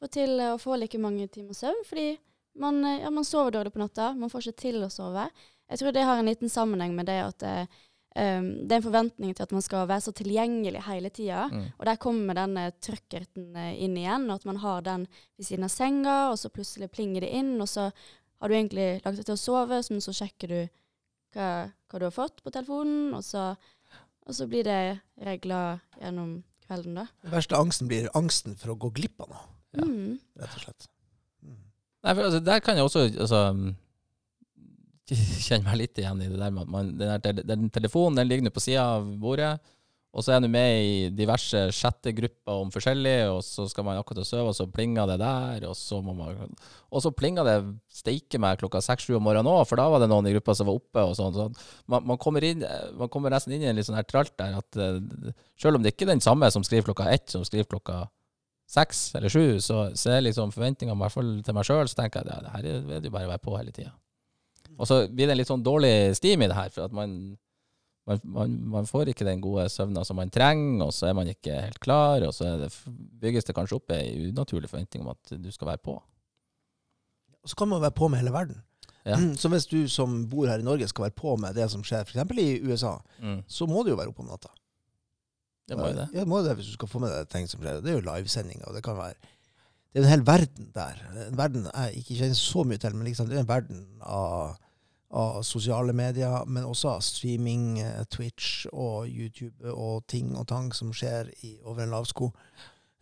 Speaker 3: får til eh, å få like mange timer søvn, fordi man, eh, ja, man sover dårlig på natta. Man får ikke til å sove. Jeg tror det har en liten sammenheng med det at uh, um, det er en forventning til at man skal være så tilgjengelig hele tida.
Speaker 1: Mm.
Speaker 3: Og der kommer denne trøkkerten inn igjen, og at man har den ved siden av senga, og så plutselig plinger det inn, og så har du egentlig lagt deg til å sove, men så sjekker du hva, hva du har fått på telefonen, og så, og så blir det regler gjennom kvelden, da.
Speaker 2: Den verste angsten blir angsten for å gå glipp av noe,
Speaker 1: Ja.
Speaker 3: Mm.
Speaker 2: rett og slett. Mm.
Speaker 1: Nei, for altså, Der kan jeg også altså, kjenne meg litt igjen i det der med at man, den, der, den telefonen den ligger nå på sida av bordet, og så er du med i diverse chattegrupper om forskjellig, og så skal man akkurat sove, og så plinger det der, og så må man Og så plinger det steike meg klokka seks-sju om morgenen òg, for da var det noen i gruppa som var oppe og sånn. Så man, man, kommer inn, man kommer nesten inn i en litt sånn her tralt der at uh, selv om det ikke er den samme som skriver klokka ett, som skriver klokka seks eller sju, så, så er liksom forventningene, i hvert fall til meg sjøl, så tenker jeg at ja, det her er det jo bare å være på hele tida. Og så blir det en litt sånn dårlig stim i det her, for at man, man, man, man får ikke den gode søvna som man trenger, og så er man ikke helt klar, og så det, bygges det kanskje opp ei unaturlig forventning om at du skal være på.
Speaker 2: Så kan man være på med hele verden.
Speaker 1: Ja.
Speaker 2: Så hvis du som bor her i Norge skal være på med det som skjer f.eks. i USA, så må du jo være oppe om natta.
Speaker 1: Det må jo det.
Speaker 2: Ja, det må det hvis du skal få med deg ting som skjer. Det er jo livesendinger, og det kan være Det er en hel verden der. En verden jeg ikke kjenner så mye til, men liksom, det er en verden av, av sosiale medier, men også av streaming, eh, Twitch og YouTube og ting og tang som skjer i, over en lavsko.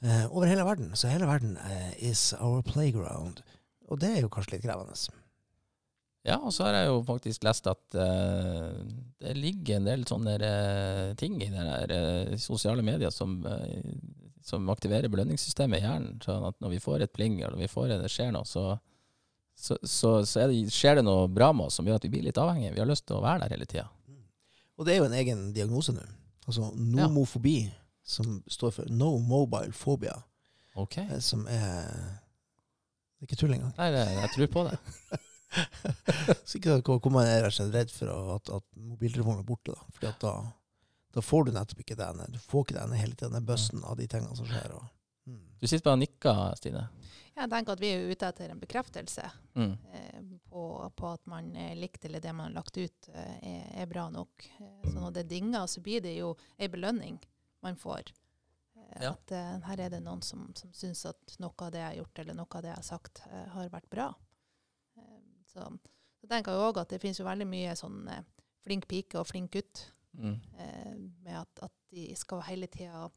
Speaker 2: Eh, over hele verden. Så hele verden eh, is our playground. Og det er jo kanskje litt krevende.
Speaker 1: Ja, og så har jeg jo faktisk lest at eh, det ligger en del sånne eh, ting i det eh, sosiale medier som, som aktiverer belønningssystemet i hjernen. Sånn at når vi får et pling, eller når vi får det skjer noe, så, så, så, så det, skjer det noe bra med oss som gjør at vi blir litt avhengige. Vi har lyst til å være der hele tida.
Speaker 2: Og det er jo en egen diagnose nå. Altså nomofobi, som står for no mobile phobia,
Speaker 1: Ok.
Speaker 2: eh, som er Det er ikke tull engang.
Speaker 1: Nei, jeg, jeg tror på det.
Speaker 2: Så ikke hvor man er redd for at, at mobiltelefonen er borte. da. Fordi da, da får du nettopp ikke denne Du får ikke denne hele tiden, den bøssen av de tingene som skjer. Og, mm.
Speaker 1: Du sitter bare og nikker, Stine.
Speaker 4: Jeg tenker at vi er ute etter en bekreftelse
Speaker 1: Mm.
Speaker 4: eh, på, på at man er likt, eller det man har lagt ut, eh, er, er bra nok. Eh, så når det dinger, så blir det jo ei belønning man får. Eh,
Speaker 1: Ja.
Speaker 4: At eh, her er det noen som, som syns at noe av det jeg har gjort, eller noe av det jeg har sagt, eh, har vært bra. Eh, så, så tenker jeg òg at det finnes jo veldig mye sånn eh, flink pike og flink gutt.
Speaker 1: Mm.
Speaker 4: eh, med at, at de skal hele tida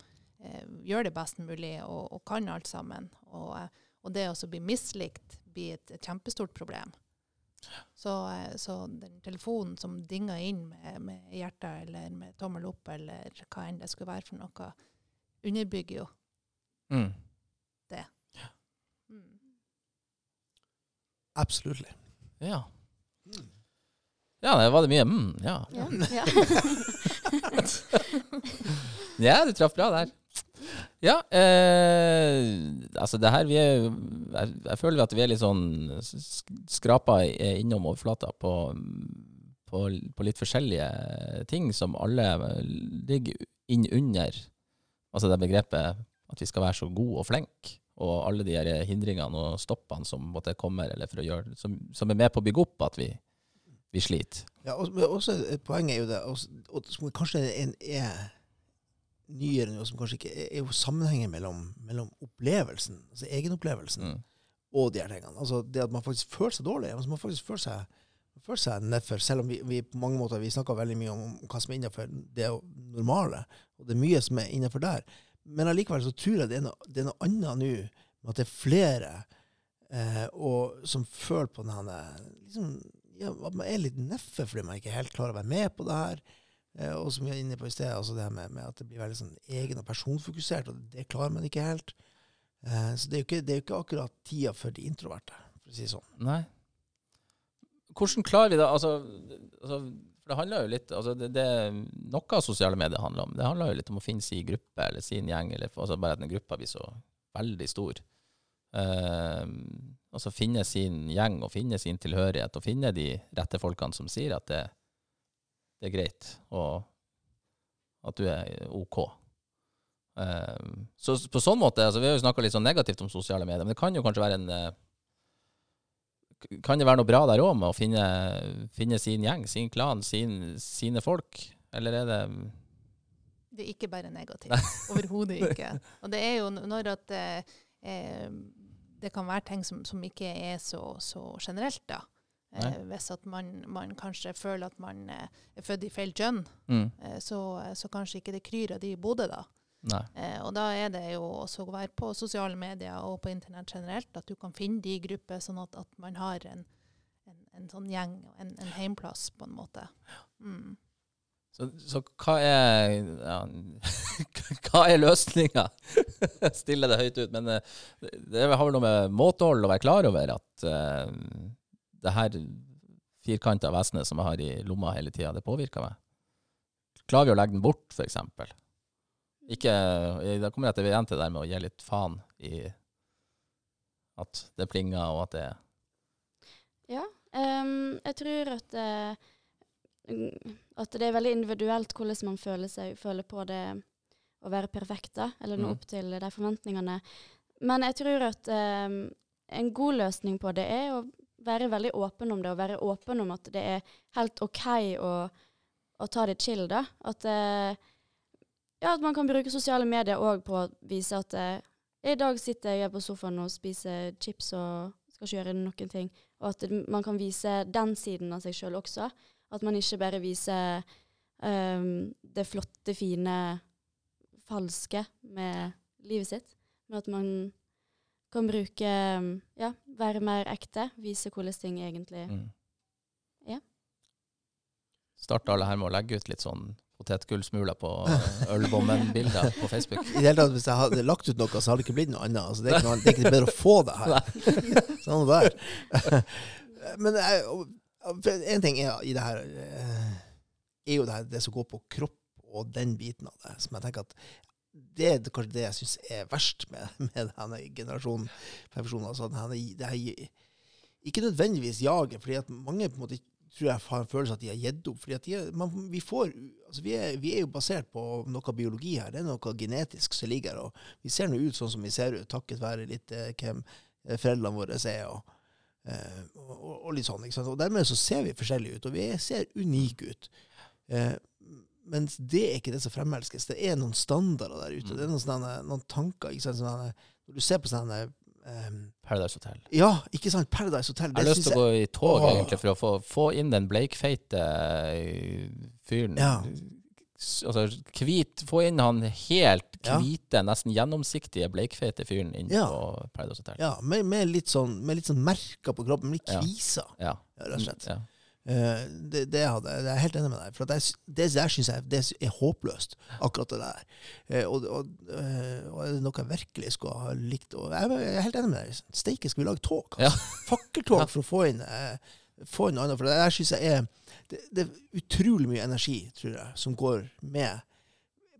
Speaker 4: eh, gjøre det best mulig og, og kan alt sammen. Og, eh, og det å bli mislikt blir et, et kjempestort problem. Så, eh, så den telefonen som dinga inn med, med hjertet eller med tommel opp eller hva enn det skulle være for noe, underbygger jo.
Speaker 1: Mm.
Speaker 4: Mm.
Speaker 2: Absolutt.
Speaker 1: Ja. Ja, det var det mye mm, ja.
Speaker 3: Ja. ja.
Speaker 1: Ja, du traff bra der. Ja, eh, altså det her vi er jeg, jeg føler at vi er litt sånn sk- skrapa innom overflata på, på, på litt forskjellige ting som alle ligger inn under altså det begrepet at vi skal være så gode og flinke, og alle de her hindringene og stoppene som måtte komme, eller for å gjøre, som, som er med på å bygge opp at vi, vi sliter.
Speaker 2: Ja, og, men også Poenget er jo det, og, og kanskje en, er nyere nå, som kanskje ikke er, er jo sammenhengen mellom, mellom opplevelsen, altså egenopplevelsen,
Speaker 1: Mm.
Speaker 2: og de her tingene. Altså det at man faktisk føler seg dårlig. Altså man faktisk føler seg, føler seg nedfor, selv om vi, vi på mange måter vi snakker veldig mye om hva som er innenfor det normale, og det er mye som er innenfor der. Men allikevel så tror jeg det er noe, det er noe annet nå, med at det er flere eh, og, som føler på denne liksom, ja, At man er litt nedfor fordi man ikke helt klarer å være med på det her. Eh, og som vi er inne på i sted, altså det her med, med at det blir veldig sånn egen og personfokusert, og det klarer man ikke helt. Eh, så det er, jo ikke, er jo ikke akkurat tida for de introverte, for å si det sånn.
Speaker 1: Nei. Hvordan klarer vi det? Altså, altså, for det handler jo litt altså det, det, Noe av sosiale medier handler om. Det handler jo litt om å finne sin gruppe eller sin gjeng, eller altså bare at den gruppa blir så veldig stor. Uh, altså finne sin gjeng og finne sin tilhørighet, og finne de rette folkene som sier at det, det er greit, og at du er OK. Eh, så på sånn måte, altså Vi har jo snakka litt sånn negativt om sosiale medier, men det kan jo kanskje være en eh, Kan det være noe bra der òg, med å finne, finne sin gjeng, sin klan, sin, sine folk? Eller er det
Speaker 4: Det er ikke bare negativt. Overhodet ikke. Og det er jo når at eh, eh, det kan være ting som, som ikke er så, så generelt, da. Eh, hvis at man, man kanskje føler at man eh, er født i feil kjønn,
Speaker 1: mm,
Speaker 4: eh, så, så kanskje ikke det kryr av de i Bodø, da. Eh, og da er det jo også å være på sosiale medier og på internett generelt, at du kan finne de i grupper, sånn at, at man har en, en, en sånn gjeng, en, en heimplass, på en måte. Mm.
Speaker 1: Så, så hva er ja, Hva er løsninga? Stille det høyt ut. Men eh, det har vel noe med måtehold å være klar over at uh, det her firkanta vesenet som jeg har i lomma hele tida, det påvirker meg. Klarer vi å legge den bort, f.eks.? Ikke eh, Da kommer jeg til igjen til det der med å gi litt faen i at det plinger, og at det
Speaker 3: Ja. Um, jeg tror at, mm, at det er veldig individuelt hvordan man føler, seg, føler på det å være perfekt, da, eller nå
Speaker 1: Mm.
Speaker 3: opp til de forventningene. Men jeg tror at um, en god løsning på det er å være veldig åpen om det, og være åpen om at det er helt OK å, å ta det chill, da. At, eh, ja, at man kan bruke sosiale medier òg på å vise at eh, i dag sitter jeg på sofaen og spiser chips og skal ikke gjøre noen ting. Og at man kan vise den siden av seg sjøl også. At man ikke bare viser um, det flotte, fine, falske med livet sitt. Men at man kan bruke Ja, være mer ekte. Vise hvordan ting egentlig
Speaker 1: mm.
Speaker 3: Ja.
Speaker 1: Starter alle her med å legge ut litt sånn potetgullsmuler på eh, ølbommen-bilder på Facebook?
Speaker 2: I det hele tatt, Hvis jeg hadde lagt ut noe, så hadde det ikke blitt noe annet. Altså, det, er ikke noe, det er ikke bedre å få det her. sånn det er. Men og en ting er i det her eh, er jo det, her, det som går på kropp og den biten av det, som jeg tenker at det er kanskje det jeg syns er verst med, med denne generasjonen perfeksjon. Altså, denne, det her, ikke nødvendigvis jaget, fordi at mange på en måte tror jeg har en følelse at de har gitt opp. fordi at er- man, vi, får, altså vi, er, vi er jo basert på noe biologi her. Det er noe genetisk som ligger her. Vi ser nå ut sånn som vi ser ut, takket være litt eh, hvem eh, foreldrene våre er. og Eh, og, og litt sånn, ikke sant? Og dermed så ser vi forskjellige ut, og vi ser unike ut. Eh, mens det er ikke det som fremelskes. Det er noen standarder der ute.
Speaker 1: Mm.
Speaker 2: Det er noen, sånne, noen tanker. Sånne, når du ser på sånne um,
Speaker 1: Paradise Hotel.
Speaker 2: Ja, ikke sant? Paradise Hotel.
Speaker 1: Jeg har lyst til å gå i tog
Speaker 2: å.
Speaker 1: egentlig for å få, få inn den bleikfeite eh, fyren.
Speaker 2: Ja.
Speaker 1: Altså kvit, Få inn han helt
Speaker 2: Ja.
Speaker 1: hvite, nesten gjennomsiktige bleikfeite fyren inn
Speaker 2: Ja.
Speaker 1: på Paradise Hotel.
Speaker 2: Ja, med, med, litt sånn, med litt sånn merker på kroppen. Med litt
Speaker 1: Ja.
Speaker 2: kviser,
Speaker 1: Ja.
Speaker 2: rett og slett. Eh, det, det, hadde, det er jeg helt enig med deg For jeg, Det der syns jeg det er håpløst, akkurat det der. Eh, og, og, eh, og er det noe jeg virkelig skulle ha likt og Jeg er helt enig med deg. Steike, skal vi lage tog? Altså.
Speaker 1: Ja.
Speaker 2: Fakkeltog for å få inn, få inn annet. For det der syns jeg er det, det er utrolig mye energi, tror jeg, som går med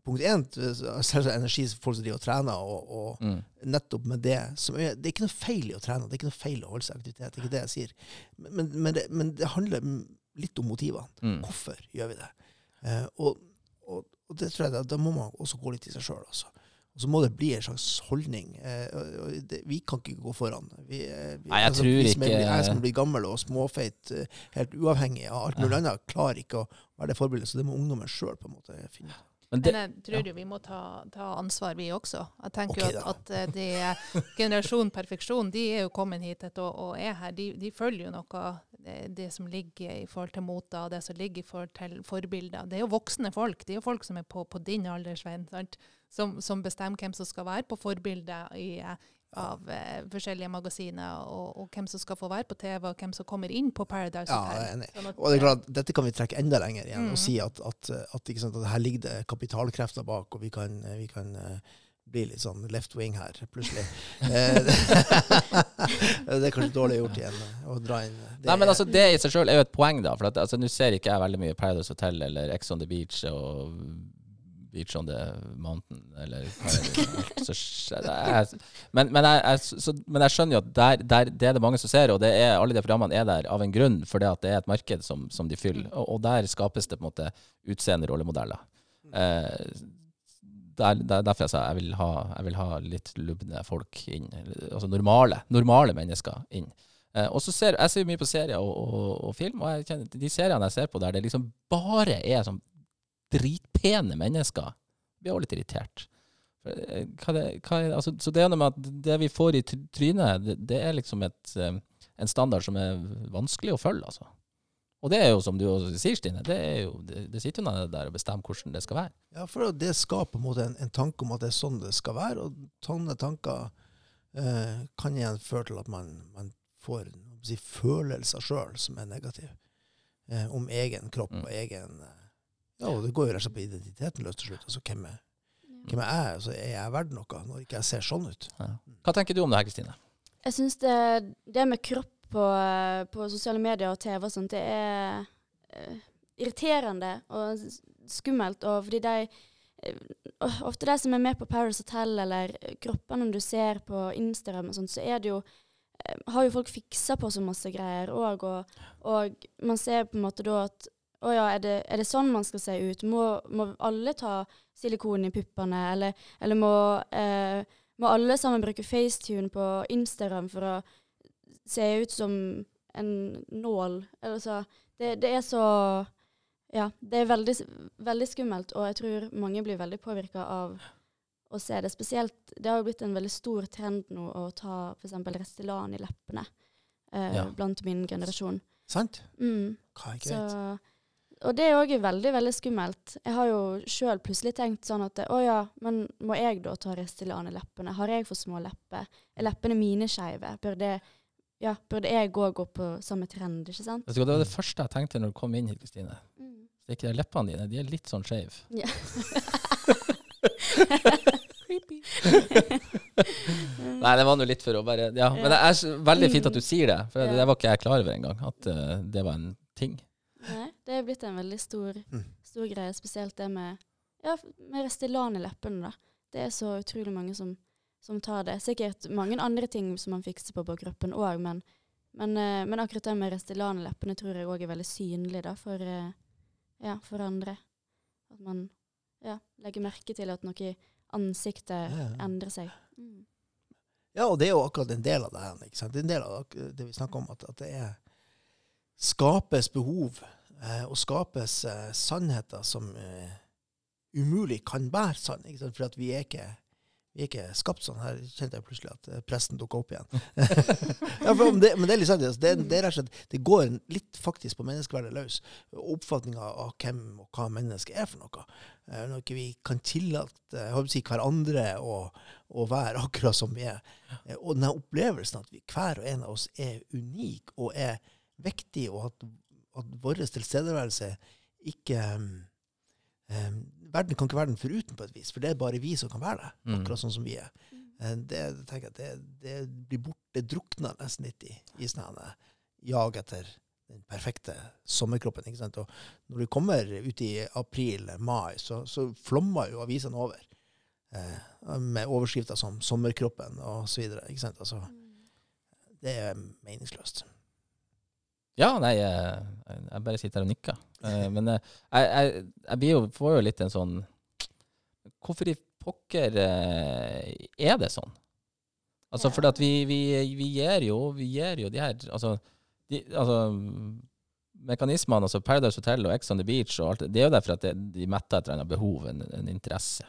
Speaker 2: Punkt én, selvsagt energi for folk som driver og trener, og, og
Speaker 1: Mm.
Speaker 2: nettopp med det som Det er ikke noe feil i å trene, det er ikke noe feil å holde seg i aktivitet. Det er ikke det jeg sier. Men, men, men, det, men det handler litt om motivene.
Speaker 1: Mm.
Speaker 2: Hvorfor gjør vi det? Eh, og, og, og det tror jeg da, da må man også gå litt i seg sjøl. Altså. Og så må det bli en slags holdning. Eh, det, vi kan ikke gå foran. Vi, eh, vi,
Speaker 1: Nei, jeg tror
Speaker 2: vi som er,
Speaker 1: ikke-
Speaker 2: Jeg som blir gammel og småfeit, eh, helt uavhengig av alt mulig annet, klarer ikke å være det forbildet. Så det må ungdommen sjøl finne ut.
Speaker 1: Men det,
Speaker 4: Men jeg tror jo vi må ta, ta ansvar, vi også. Jeg tenker okay, at, at eh, de, generasjon perfeksjon, de er jo kommet hit og, og er her. De, de følger jo noe det, som ligger i forhold til moter, og det som ligger i forhold til forbilder. Det er jo voksne folk. Det er jo folk som er på, på din alder, Svein? Som, som bestemmer hvem som skal være på forbildet i, av eh, forskjellige magasiner, og, og hvem som skal få være på TV, og hvem som kommer inn på Paradise
Speaker 2: Ja,
Speaker 4: Hotel.
Speaker 2: er enig.
Speaker 4: Sånn at,
Speaker 2: Og det er klart, Dette kan vi trekke enda lenger igjen
Speaker 4: Mm.
Speaker 2: og si at, at, at, ikke sant, at her ligger det kapitalkrefter bak, og vi kan, vi kan eh, bli litt sånn left wing her, plutselig. Eh, det er kanskje dårlig gjort igjen eh, å dra inn det.
Speaker 1: nei, men altså, det i seg sjøl er jo et poeng, da. For altså, nå ser ikke jeg veldig mye Paradise Hotel eller Ex on the Beach og Beach on the Mountain, eller hva det? Er- men, men, jeg, jeg, så, men jeg skjønner jo at der, der, det er det mange som ser, og er, alle de programmene er der av en grunn, fordi at det er et marked som, som de fyller. Og, og der skapes det på en måte utseende rollemodeller. Eh, der, der, derfor jeg sa jeg vil, ha, jeg vil ha litt lubne folk inn. Altså normale, normale mennesker inn. Eh, og så ser Jeg ser mye på serier og, og, og film, og kjenner, de seriene jeg ser på der det liksom bare er sånn dritpene mennesker, blir også litt irritert. Eh, Hva det, hva er, altså, så det er noe med at det vi får i trynet, det, det er liksom et, eh, en standard som er vanskelig å følge, altså. Og det er jo, som du også sier, Stine, det, er jo, det, det sitter jo noen der og bestemmer hvordan det skal være.
Speaker 2: Ja, for det skaper på en måte en, en tanke om at det er sånn det skal være, og sånne tanker eh, kan igjen føre til at man, man får si, følelser sjøl som er negative. Eh, om egen kropp
Speaker 1: Mm.
Speaker 2: og egen eh, Ja, og det går jo rett og slett på identiteten løs til slutt. Altså, hvem er, hvem er jeg? Altså, er jeg verdt noe når ikke jeg ser sånn ut?
Speaker 1: Hva tenker du om det her, Kristine?
Speaker 3: Jeg syns det, det med kropp på, på sosiale medier og TV og sånt, det er uh, irriterende og skummelt. Og fordi de uh, Ofte de som er med på Paris Hotel, eller kroppene du ser på Instagram og sånt, så er det jo eh, har jo folk fiksa på så masse greier òg, og, og man ser på en måte da at å ja, er det, er det sånn man skal se ut? Må, må alle ta silikon i puppene, eller, eller må, eh, må alle sammen bruke FaceTune på Instagram for å se ut som en nål? Eller så, det, det er så Ja, det er veldig, veldig skummelt, og jeg tror mange blir veldig påvirka av å se det. Spesielt Det har jo blitt en veldig stor trend nå å ta f.eks. Restylane i leppene eh,
Speaker 1: Ja.
Speaker 3: blant min generasjon.
Speaker 2: Sant?
Speaker 3: Mm.
Speaker 2: Hva er greit?
Speaker 3: Så, og det er òg veldig veldig skummelt. Jeg har jo sjøl plutselig tenkt sånn at å ja, men må jeg da ta Restylane i leppene? Har jeg for små lepper? Er leppene mine skeive? Burde, ja, burde jeg òg gå på samme trend, ikke sant?
Speaker 1: Det var det første jeg tenkte når du kom inn hit, Kristine.
Speaker 3: Mm.
Speaker 1: Det er ikke leppene dine, de er litt sånn skeive.
Speaker 3: Ja.
Speaker 1: Nei, det var nå litt for å bare Ja, men det er veldig fint at du sier det, for det, det var ikke jeg klar over engang, at uh, det var en ting.
Speaker 3: Nei, det er blitt en veldig stor,
Speaker 2: Mm.
Speaker 3: stor greie, spesielt det med, ja, med Restylan i leppene. da. Det er så utrolig mange som, som tar det. Sikkert mange andre ting som man fikser på på kroppen òg, men, men, eh, men akkurat det med Restylan i leppene tror jeg òg er veldig synlig da, for, eh, ja, for andre. At man ja, legger merke til at noe i ansiktet
Speaker 2: Ja, ja.
Speaker 3: endrer seg. Mm.
Speaker 2: Ja, og det er jo akkurat en del av det ikke sant? Det er en del av det vi snakker om, at, at det er skapes behov eh, og skapes eh, sannheter som eh, umulig kan være sann. For vi er ikke vi er ikke skapt sånn. Her kjente jeg plutselig at presten dukka opp igjen. ja, det, men det er litt sant. altså. Det, det, er rett og slett, det går litt faktisk på menneskeverdet løs. Oppfatninga av hvem og hva mennesket er for noe. Når ikke vi kan tillate si, hverandre å, å være akkurat som vi er. Og den opplevelsen at vi, hver og en av oss er unik og er viktig, og at, at vår tilstedeværelse ikke um, um, Verden kan ikke være den foruten, på et vis, for det er bare vi som kan være det,
Speaker 1: Mm.
Speaker 2: akkurat sånn som vi er. Eh, Det, tenker jeg, det, det blir borte, det drukner nesten litt i, i sånn jag etter den perfekte sommerkroppen. ikke sant? Og når du kommer ut i april-mai, så, så flommer jo avisene over. Eh, med overskrifter som 'Sommerkroppen' og så videre. Ikke sant? Altså, det er meningsløst.
Speaker 1: Ja, nei, jeg, jeg bare sitter her og nikker. Eh, men eh, jeg, jeg, jeg blir jo, får jo litt en sånn Hvorfor i pokker eh, er det sånn? Altså,
Speaker 3: Ja.
Speaker 1: for at vi, vi, vi gir jo vi gir jo de her Altså, de, altså mekanismene, altså Paradise Hotel og Ex on the Beach og alt det, er jo derfor at de metter et eller annet behov, en, en interesse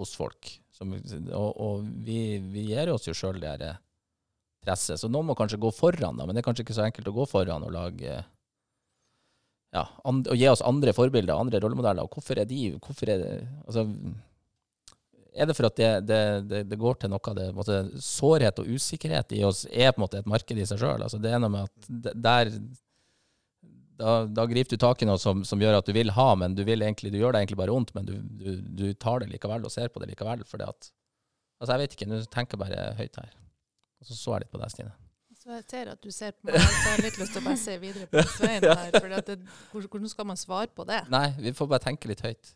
Speaker 1: hos folk. Som, og og vi, vi gir oss jo sjøl det her presset. Så noen må kanskje gå foran, da, men det er kanskje ikke så enkelt å gå foran og lage ja, and, og gi oss andre forbilder, andre rollemodeller. Og hvorfor er de hvorfor er det, altså, er det for at det, det, det, går til noe av det måte, Sårhet og usikkerhet i oss er på en måte et marked i seg sjøl. Altså, det er noe med at der da, da griper du tak i noe som, som gjør at du vil ha, men du, vil egentlig, du gjør det egentlig bare vondt, men du, du, du tar det likevel og ser på det likevel. For det at, altså jeg vet ikke, nå tenker jeg bare høyt her. Og så så jeg litt på deg, Stine.
Speaker 4: Så jeg ser at du ser på meg, så jeg har litt lyst til å bare se videre på Svein her. For det, hvordan skal man svare på det?
Speaker 1: Nei, vi får bare tenke litt høyt.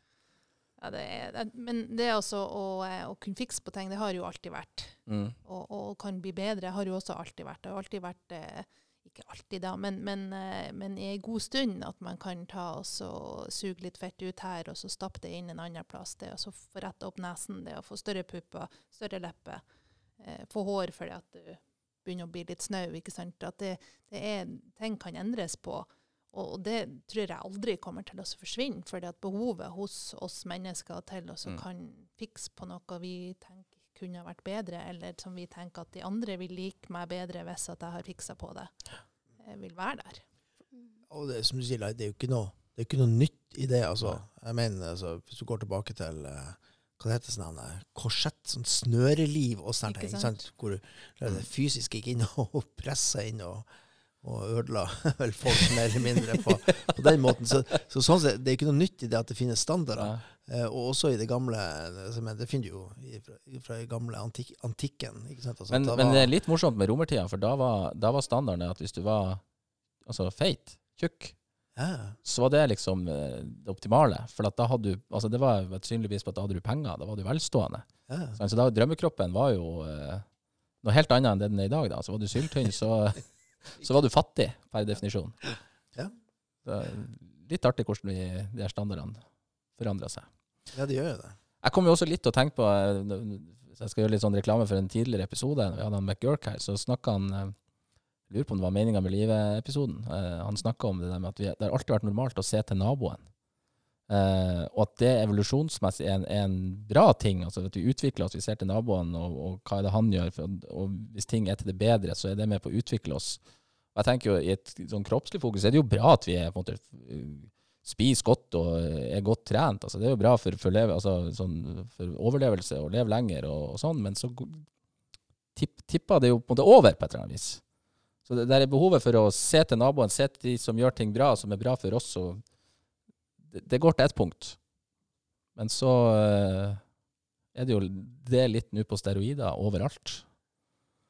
Speaker 4: Ja, det er, men det altså å, eh, å kunne fikse på ting, det har jo alltid vært.
Speaker 1: Mm.
Speaker 4: Og, og kan bli bedre, har jo også alltid vært. Det har alltid vært eh, Ikke alltid, da, men, men, eh, men i en god stund at man kan ta og så suge litt fett ut her, og så stappe det inn en annen plass. Det å så få retta opp nesen, det å få større pupper, større lepper, eh, få hår fordi at du begynner å bli litt snau. ikke sant? At det, det er, ting kan endres på. Og og det tror jeg aldri kommer til å forsvinne, fordi at behovet hos oss mennesker til å
Speaker 1: Mm.
Speaker 4: kan fikse på noe vi tenker kunne vært bedre, eller som vi tenker at de andre vil like meg bedre hvis at jeg har fiksa på det, jeg vil være der.
Speaker 2: Og det, som du sier, det er jo ikke noe, det er ikke noe nytt i det. altså. Jeg mener, altså, Hvis du går tilbake til eh, hva det heter sånn korsett, sånn snøreliv og sånne
Speaker 4: Ikke
Speaker 2: ting,
Speaker 4: sant?
Speaker 2: sant? hvor du fysisk gikk inn og pressa inn og, og ødela vel folk mer eller mindre på, på den måten. Så, så sånn sett, det er ikke noe nytt i det at det finnes standarder.
Speaker 1: Ja.
Speaker 2: Eh, og også i det gamle altså, Det finner du jo i- fra, fra gamle antik, antikken. ikke sant? Altså,
Speaker 1: Men,
Speaker 2: var,
Speaker 1: men det er litt morsomt med romertida, for da var, da var standarden at hvis du var altså, feit, tjukk, så var det liksom eh, det optimale. For at da hadde du, altså det var et synlig bevis på at da hadde du penger, da var du velstående.
Speaker 2: ja.
Speaker 1: Så da drømmekroppen var jo eh, noe helt annet enn det den er i dag. da. Så var du syltynn, så, så var du fattig, per definisjon. Litt artig hvordan vi, de her standardene forandra seg.
Speaker 2: ja, det gjør jo det.
Speaker 1: Jeg kom jo også litt til å tenke på så jeg skal gjøre litt sånn reklame for en tidligere episode, vi hadde han McGurk her, så snakka han eh, lurer på om det var meninga med livet-episoden. Uh, han snakka om det der med at vi, det har alltid vært normalt å se til naboen. Uh, og at det evolusjonsmessig er en, er en bra ting. altså At vi utvikler oss, vi ser til naboen, og, og hva er det han gjør. For, og hvis ting er til det bedre, så er det med på å utvikle oss. Og jeg tenker jo I et sånn kroppslig fokus er det jo bra at vi er på en måte spiser godt og er godt trent. Altså, det er jo bra for, for, leve, altså, sånn, for overlevelse og leve lenger og, og sånn, men så tipp, tipper det jo på en måte over på et eller annet vis. Så det der er behovet for å se til naboen, se til de som gjør ting bra, som er bra for oss, det, det går til ett punkt. Men så eh, er det jo det litt nå på steroider overalt.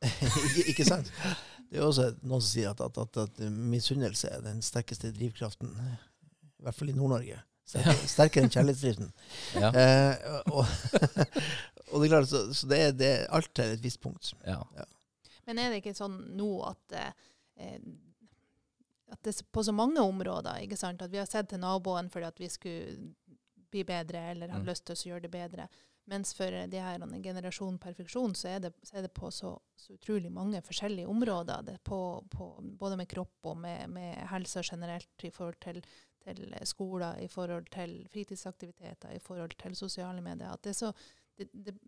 Speaker 2: ikke, ikke sant? Det er jo også noen som sier at, at, at, at misunnelse er den sterkeste drivkraften. I hvert fall i Nord-Norge. Sterkere, sterkere enn kjærlighetsdriften.
Speaker 1: Ja.
Speaker 2: Eh, og, og det er klart, så, så det, er, det er alt til et visst punkt.
Speaker 1: Ja. ja.
Speaker 4: Men er det ikke sånn nå at, eh, at det på så mange områder ikke sant? at vi har sett til naboen fordi at vi skulle bli bedre eller har
Speaker 1: Mm.
Speaker 4: lyst til å gjøre det bedre. Mens for de her en generasjon perfeksjon, så er det, så er det på så, så utrolig mange forskjellige områder. Det er på, på, både med kropp og med, med helse generelt i forhold til, til skoler, i forhold til fritidsaktiviteter, i forhold til sosiale medier. At det er så, det, det,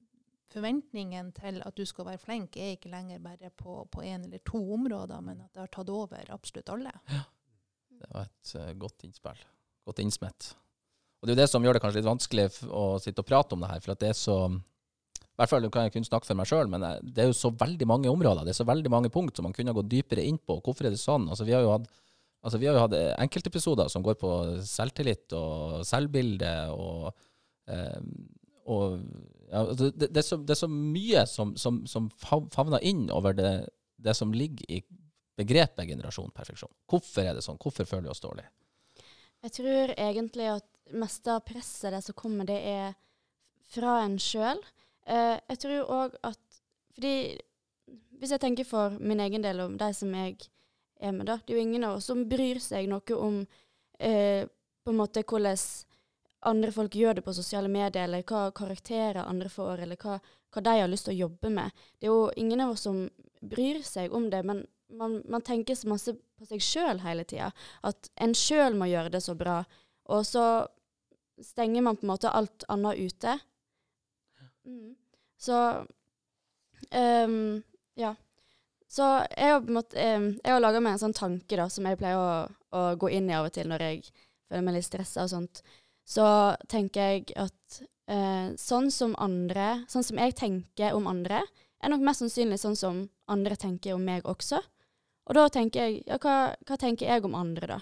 Speaker 4: forventningen til at du skal være flink, er ikke lenger bare på, på én eller to områder, men at det har tatt over absolutt alle. Ja.
Speaker 1: Det var et uh, godt innspill. Godt innsmett. Og det er jo det som gjør det kanskje litt vanskelig å sitte og prate om det her, for at det er så I hvert fall, kan jeg kun snakke for meg sjøl, men eh, det er jo så veldig mange områder. Det er så veldig mange punkt som man kunne gått dypere inn på. Hvorfor er det sånn? Altså, vi har jo hatt Altså, vi har jo hatt eh, enkeltepisoder som går på selvtillit og selvbilde og, eh, og ja, altså, det, det, er så, det er så mye som, som, som favner inn over det, det som ligger i begrepet generasjon perfeksjon. Hvorfor er det sånn? Hvorfor føler vi oss dårlig?
Speaker 3: Jeg tror egentlig at meste av presset det som kommer, det er fra en sjøl. Eh, jeg tror òg at Fordi hvis jeg tenker for min egen del om de som jeg er med, da, det er jo ingen av oss som bryr seg noe om eh, på en måte hvordan andre folk gjør det på sosiale medier, eller hva karakterer andre får, eller hva, hva de har lyst til å jobbe med. Det er jo ingen av oss som bryr seg om det, men man, man tenker så masse på seg sjøl hele tida. At en sjøl må gjøre det så bra. Og så stenger man på en måte alt annet ute. Mm. Så um, Ja. Så jeg har på en måte ehm, Jeg har laga meg en sånn tanke da, som jeg pleier å, å gå inn i av og til når jeg føler meg litt stressa og sånt. Så tenker jeg at eh, sånn som andre Sånn som jeg tenker om andre, er nok mest sannsynlig sånn som andre tenker om meg også. Og da tenker jeg, ja, hva, hva tenker jeg om andre, da?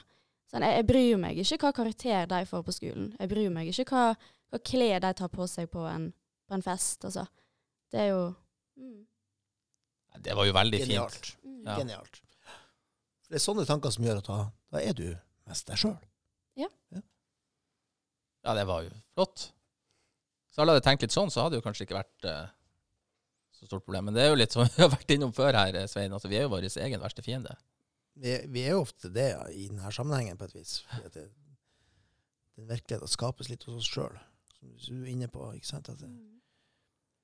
Speaker 3: Sånn, jeg, jeg bryr meg ikke hva karakter de får på skolen. Jeg bryr meg ikke hva, hva klær de tar på seg på en, på en fest, altså. Det er jo mm,
Speaker 1: Det var jo veldig
Speaker 2: Genialt.
Speaker 1: fint.
Speaker 3: mm.
Speaker 1: Ja.
Speaker 2: Genialt. For det er sånne tanker som gjør at da, da er du mest deg sjøl.
Speaker 1: Ja, det var jo flott. Så alle hadde tenkt litt sånn, så hadde det jo kanskje ikke vært uh, så stort problem. Men det er jo litt som vi har vært innom før her, eh, Svein. Altså, vi er jo vår egen verste fiende.
Speaker 2: Vi, vi er jo ofte det ja, i denne sammenhengen, på et vis. Det, den virkeligheten skapes litt hos oss sjøl, som du er inne på. ikke sant? At,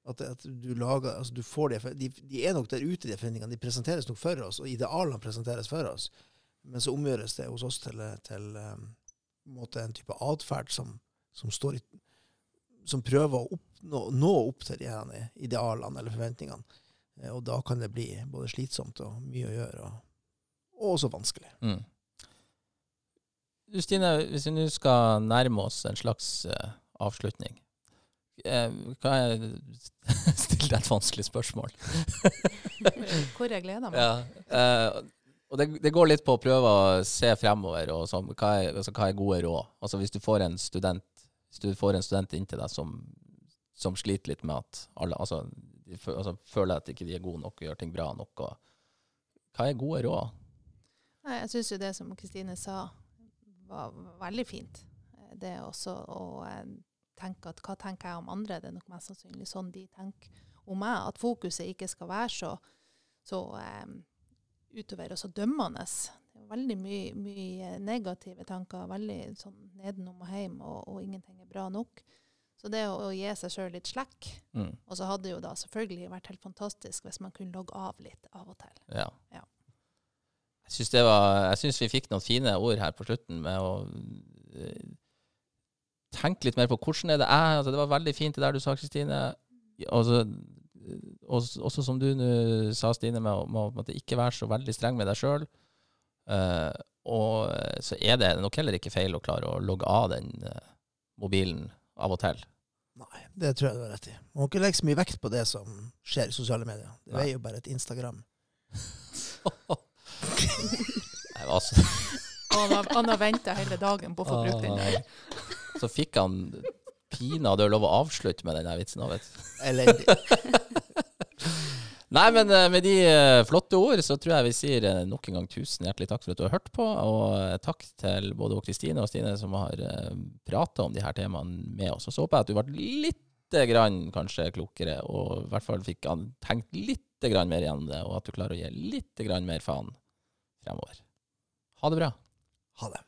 Speaker 2: at, at du lager, altså du får det, de, de er nok der ute, de forventningene. De presenteres nok for oss, og idealene presenteres for oss. Men så omgjøres det hos oss til, til um, en type atferd som, som, står i, som prøver å oppnå, nå opp til de her idealene eller forventningene. Eh, Og da kan det bli både slitsomt og mye å gjøre, og, og også vanskelig.
Speaker 1: Mm. Du Stine, hvis vi nå skal nærme oss en slags uh, avslutning, eh, kan jeg stille deg et vanskelig spørsmål?
Speaker 4: Hvor jeg gleder meg.
Speaker 1: Ja. Eh, og det, det går litt på å prøve å se fremover. Og så, hva, er, altså, hva er gode råd? Altså Hvis du får en student Hvis du får en student inntil deg som, som sliter litt med at alle altså, de altså, føler at ikke de er gode nok og gjør ting bra nok, hva er gode råd?
Speaker 4: Nei, jeg syns jo det som Kristine sa, var veldig fint. Det også å eh, tenke at hva tenker jeg om andre, det er nok mest sannsynlig sånn de tenker om meg. At fokuset ikke skal være så, så um, utover og så dømmende. Er veldig mye, mye negative tanker, veldig sånn nedenom og hjem, og, og ingenting er bra nok. Så det å, å gi seg sjøl litt slekk.
Speaker 1: Mm.
Speaker 4: Og så hadde det jo da selvfølgelig vært helt fantastisk hvis man kunne logge av litt av og til.
Speaker 1: Ja.
Speaker 4: Ja.
Speaker 1: Jeg syns det var Jeg syns vi fikk noen fine ord her på slutten med å eh, tenke litt mer på hvordan er det jeg altså Det var veldig fint det der du sa, Kristine. også, også som du nå sa, Stine, med å med å ikke være så veldig streng med deg sjøl. Og eh, så er det nok heller ikke feil å klare å logge av den eh, mobilen av og til.
Speaker 2: Nei, det tror jeg du har rett i. Man må ikke legge så mye vekt på det som skjer i sosiale medier. Det
Speaker 1: Nei.
Speaker 2: er jo bare et Instagram.
Speaker 1: Nei, altså,
Speaker 4: Og han har, venta hele dagen på å få brukt den der.
Speaker 1: så fikk han pinadø lov å avslutte med den vitsen vitsen. Vet. du.
Speaker 2: Elendig.
Speaker 1: Nei, men eh, med de eh, flotte ord så tror jeg vi sier eh, nok en gang tusen hjertelig takk for at du har hørt på. Og takk til både Kristine og Stine som har prata om de her temaene med oss. Og så håper jeg at du ble litt grann kanskje klokere, og i hvert fall fikk tenkt litt grann mer igjen det, og at du klarer å gi litt grann mer faen fremover. Ha det bra.
Speaker 2: Ha det.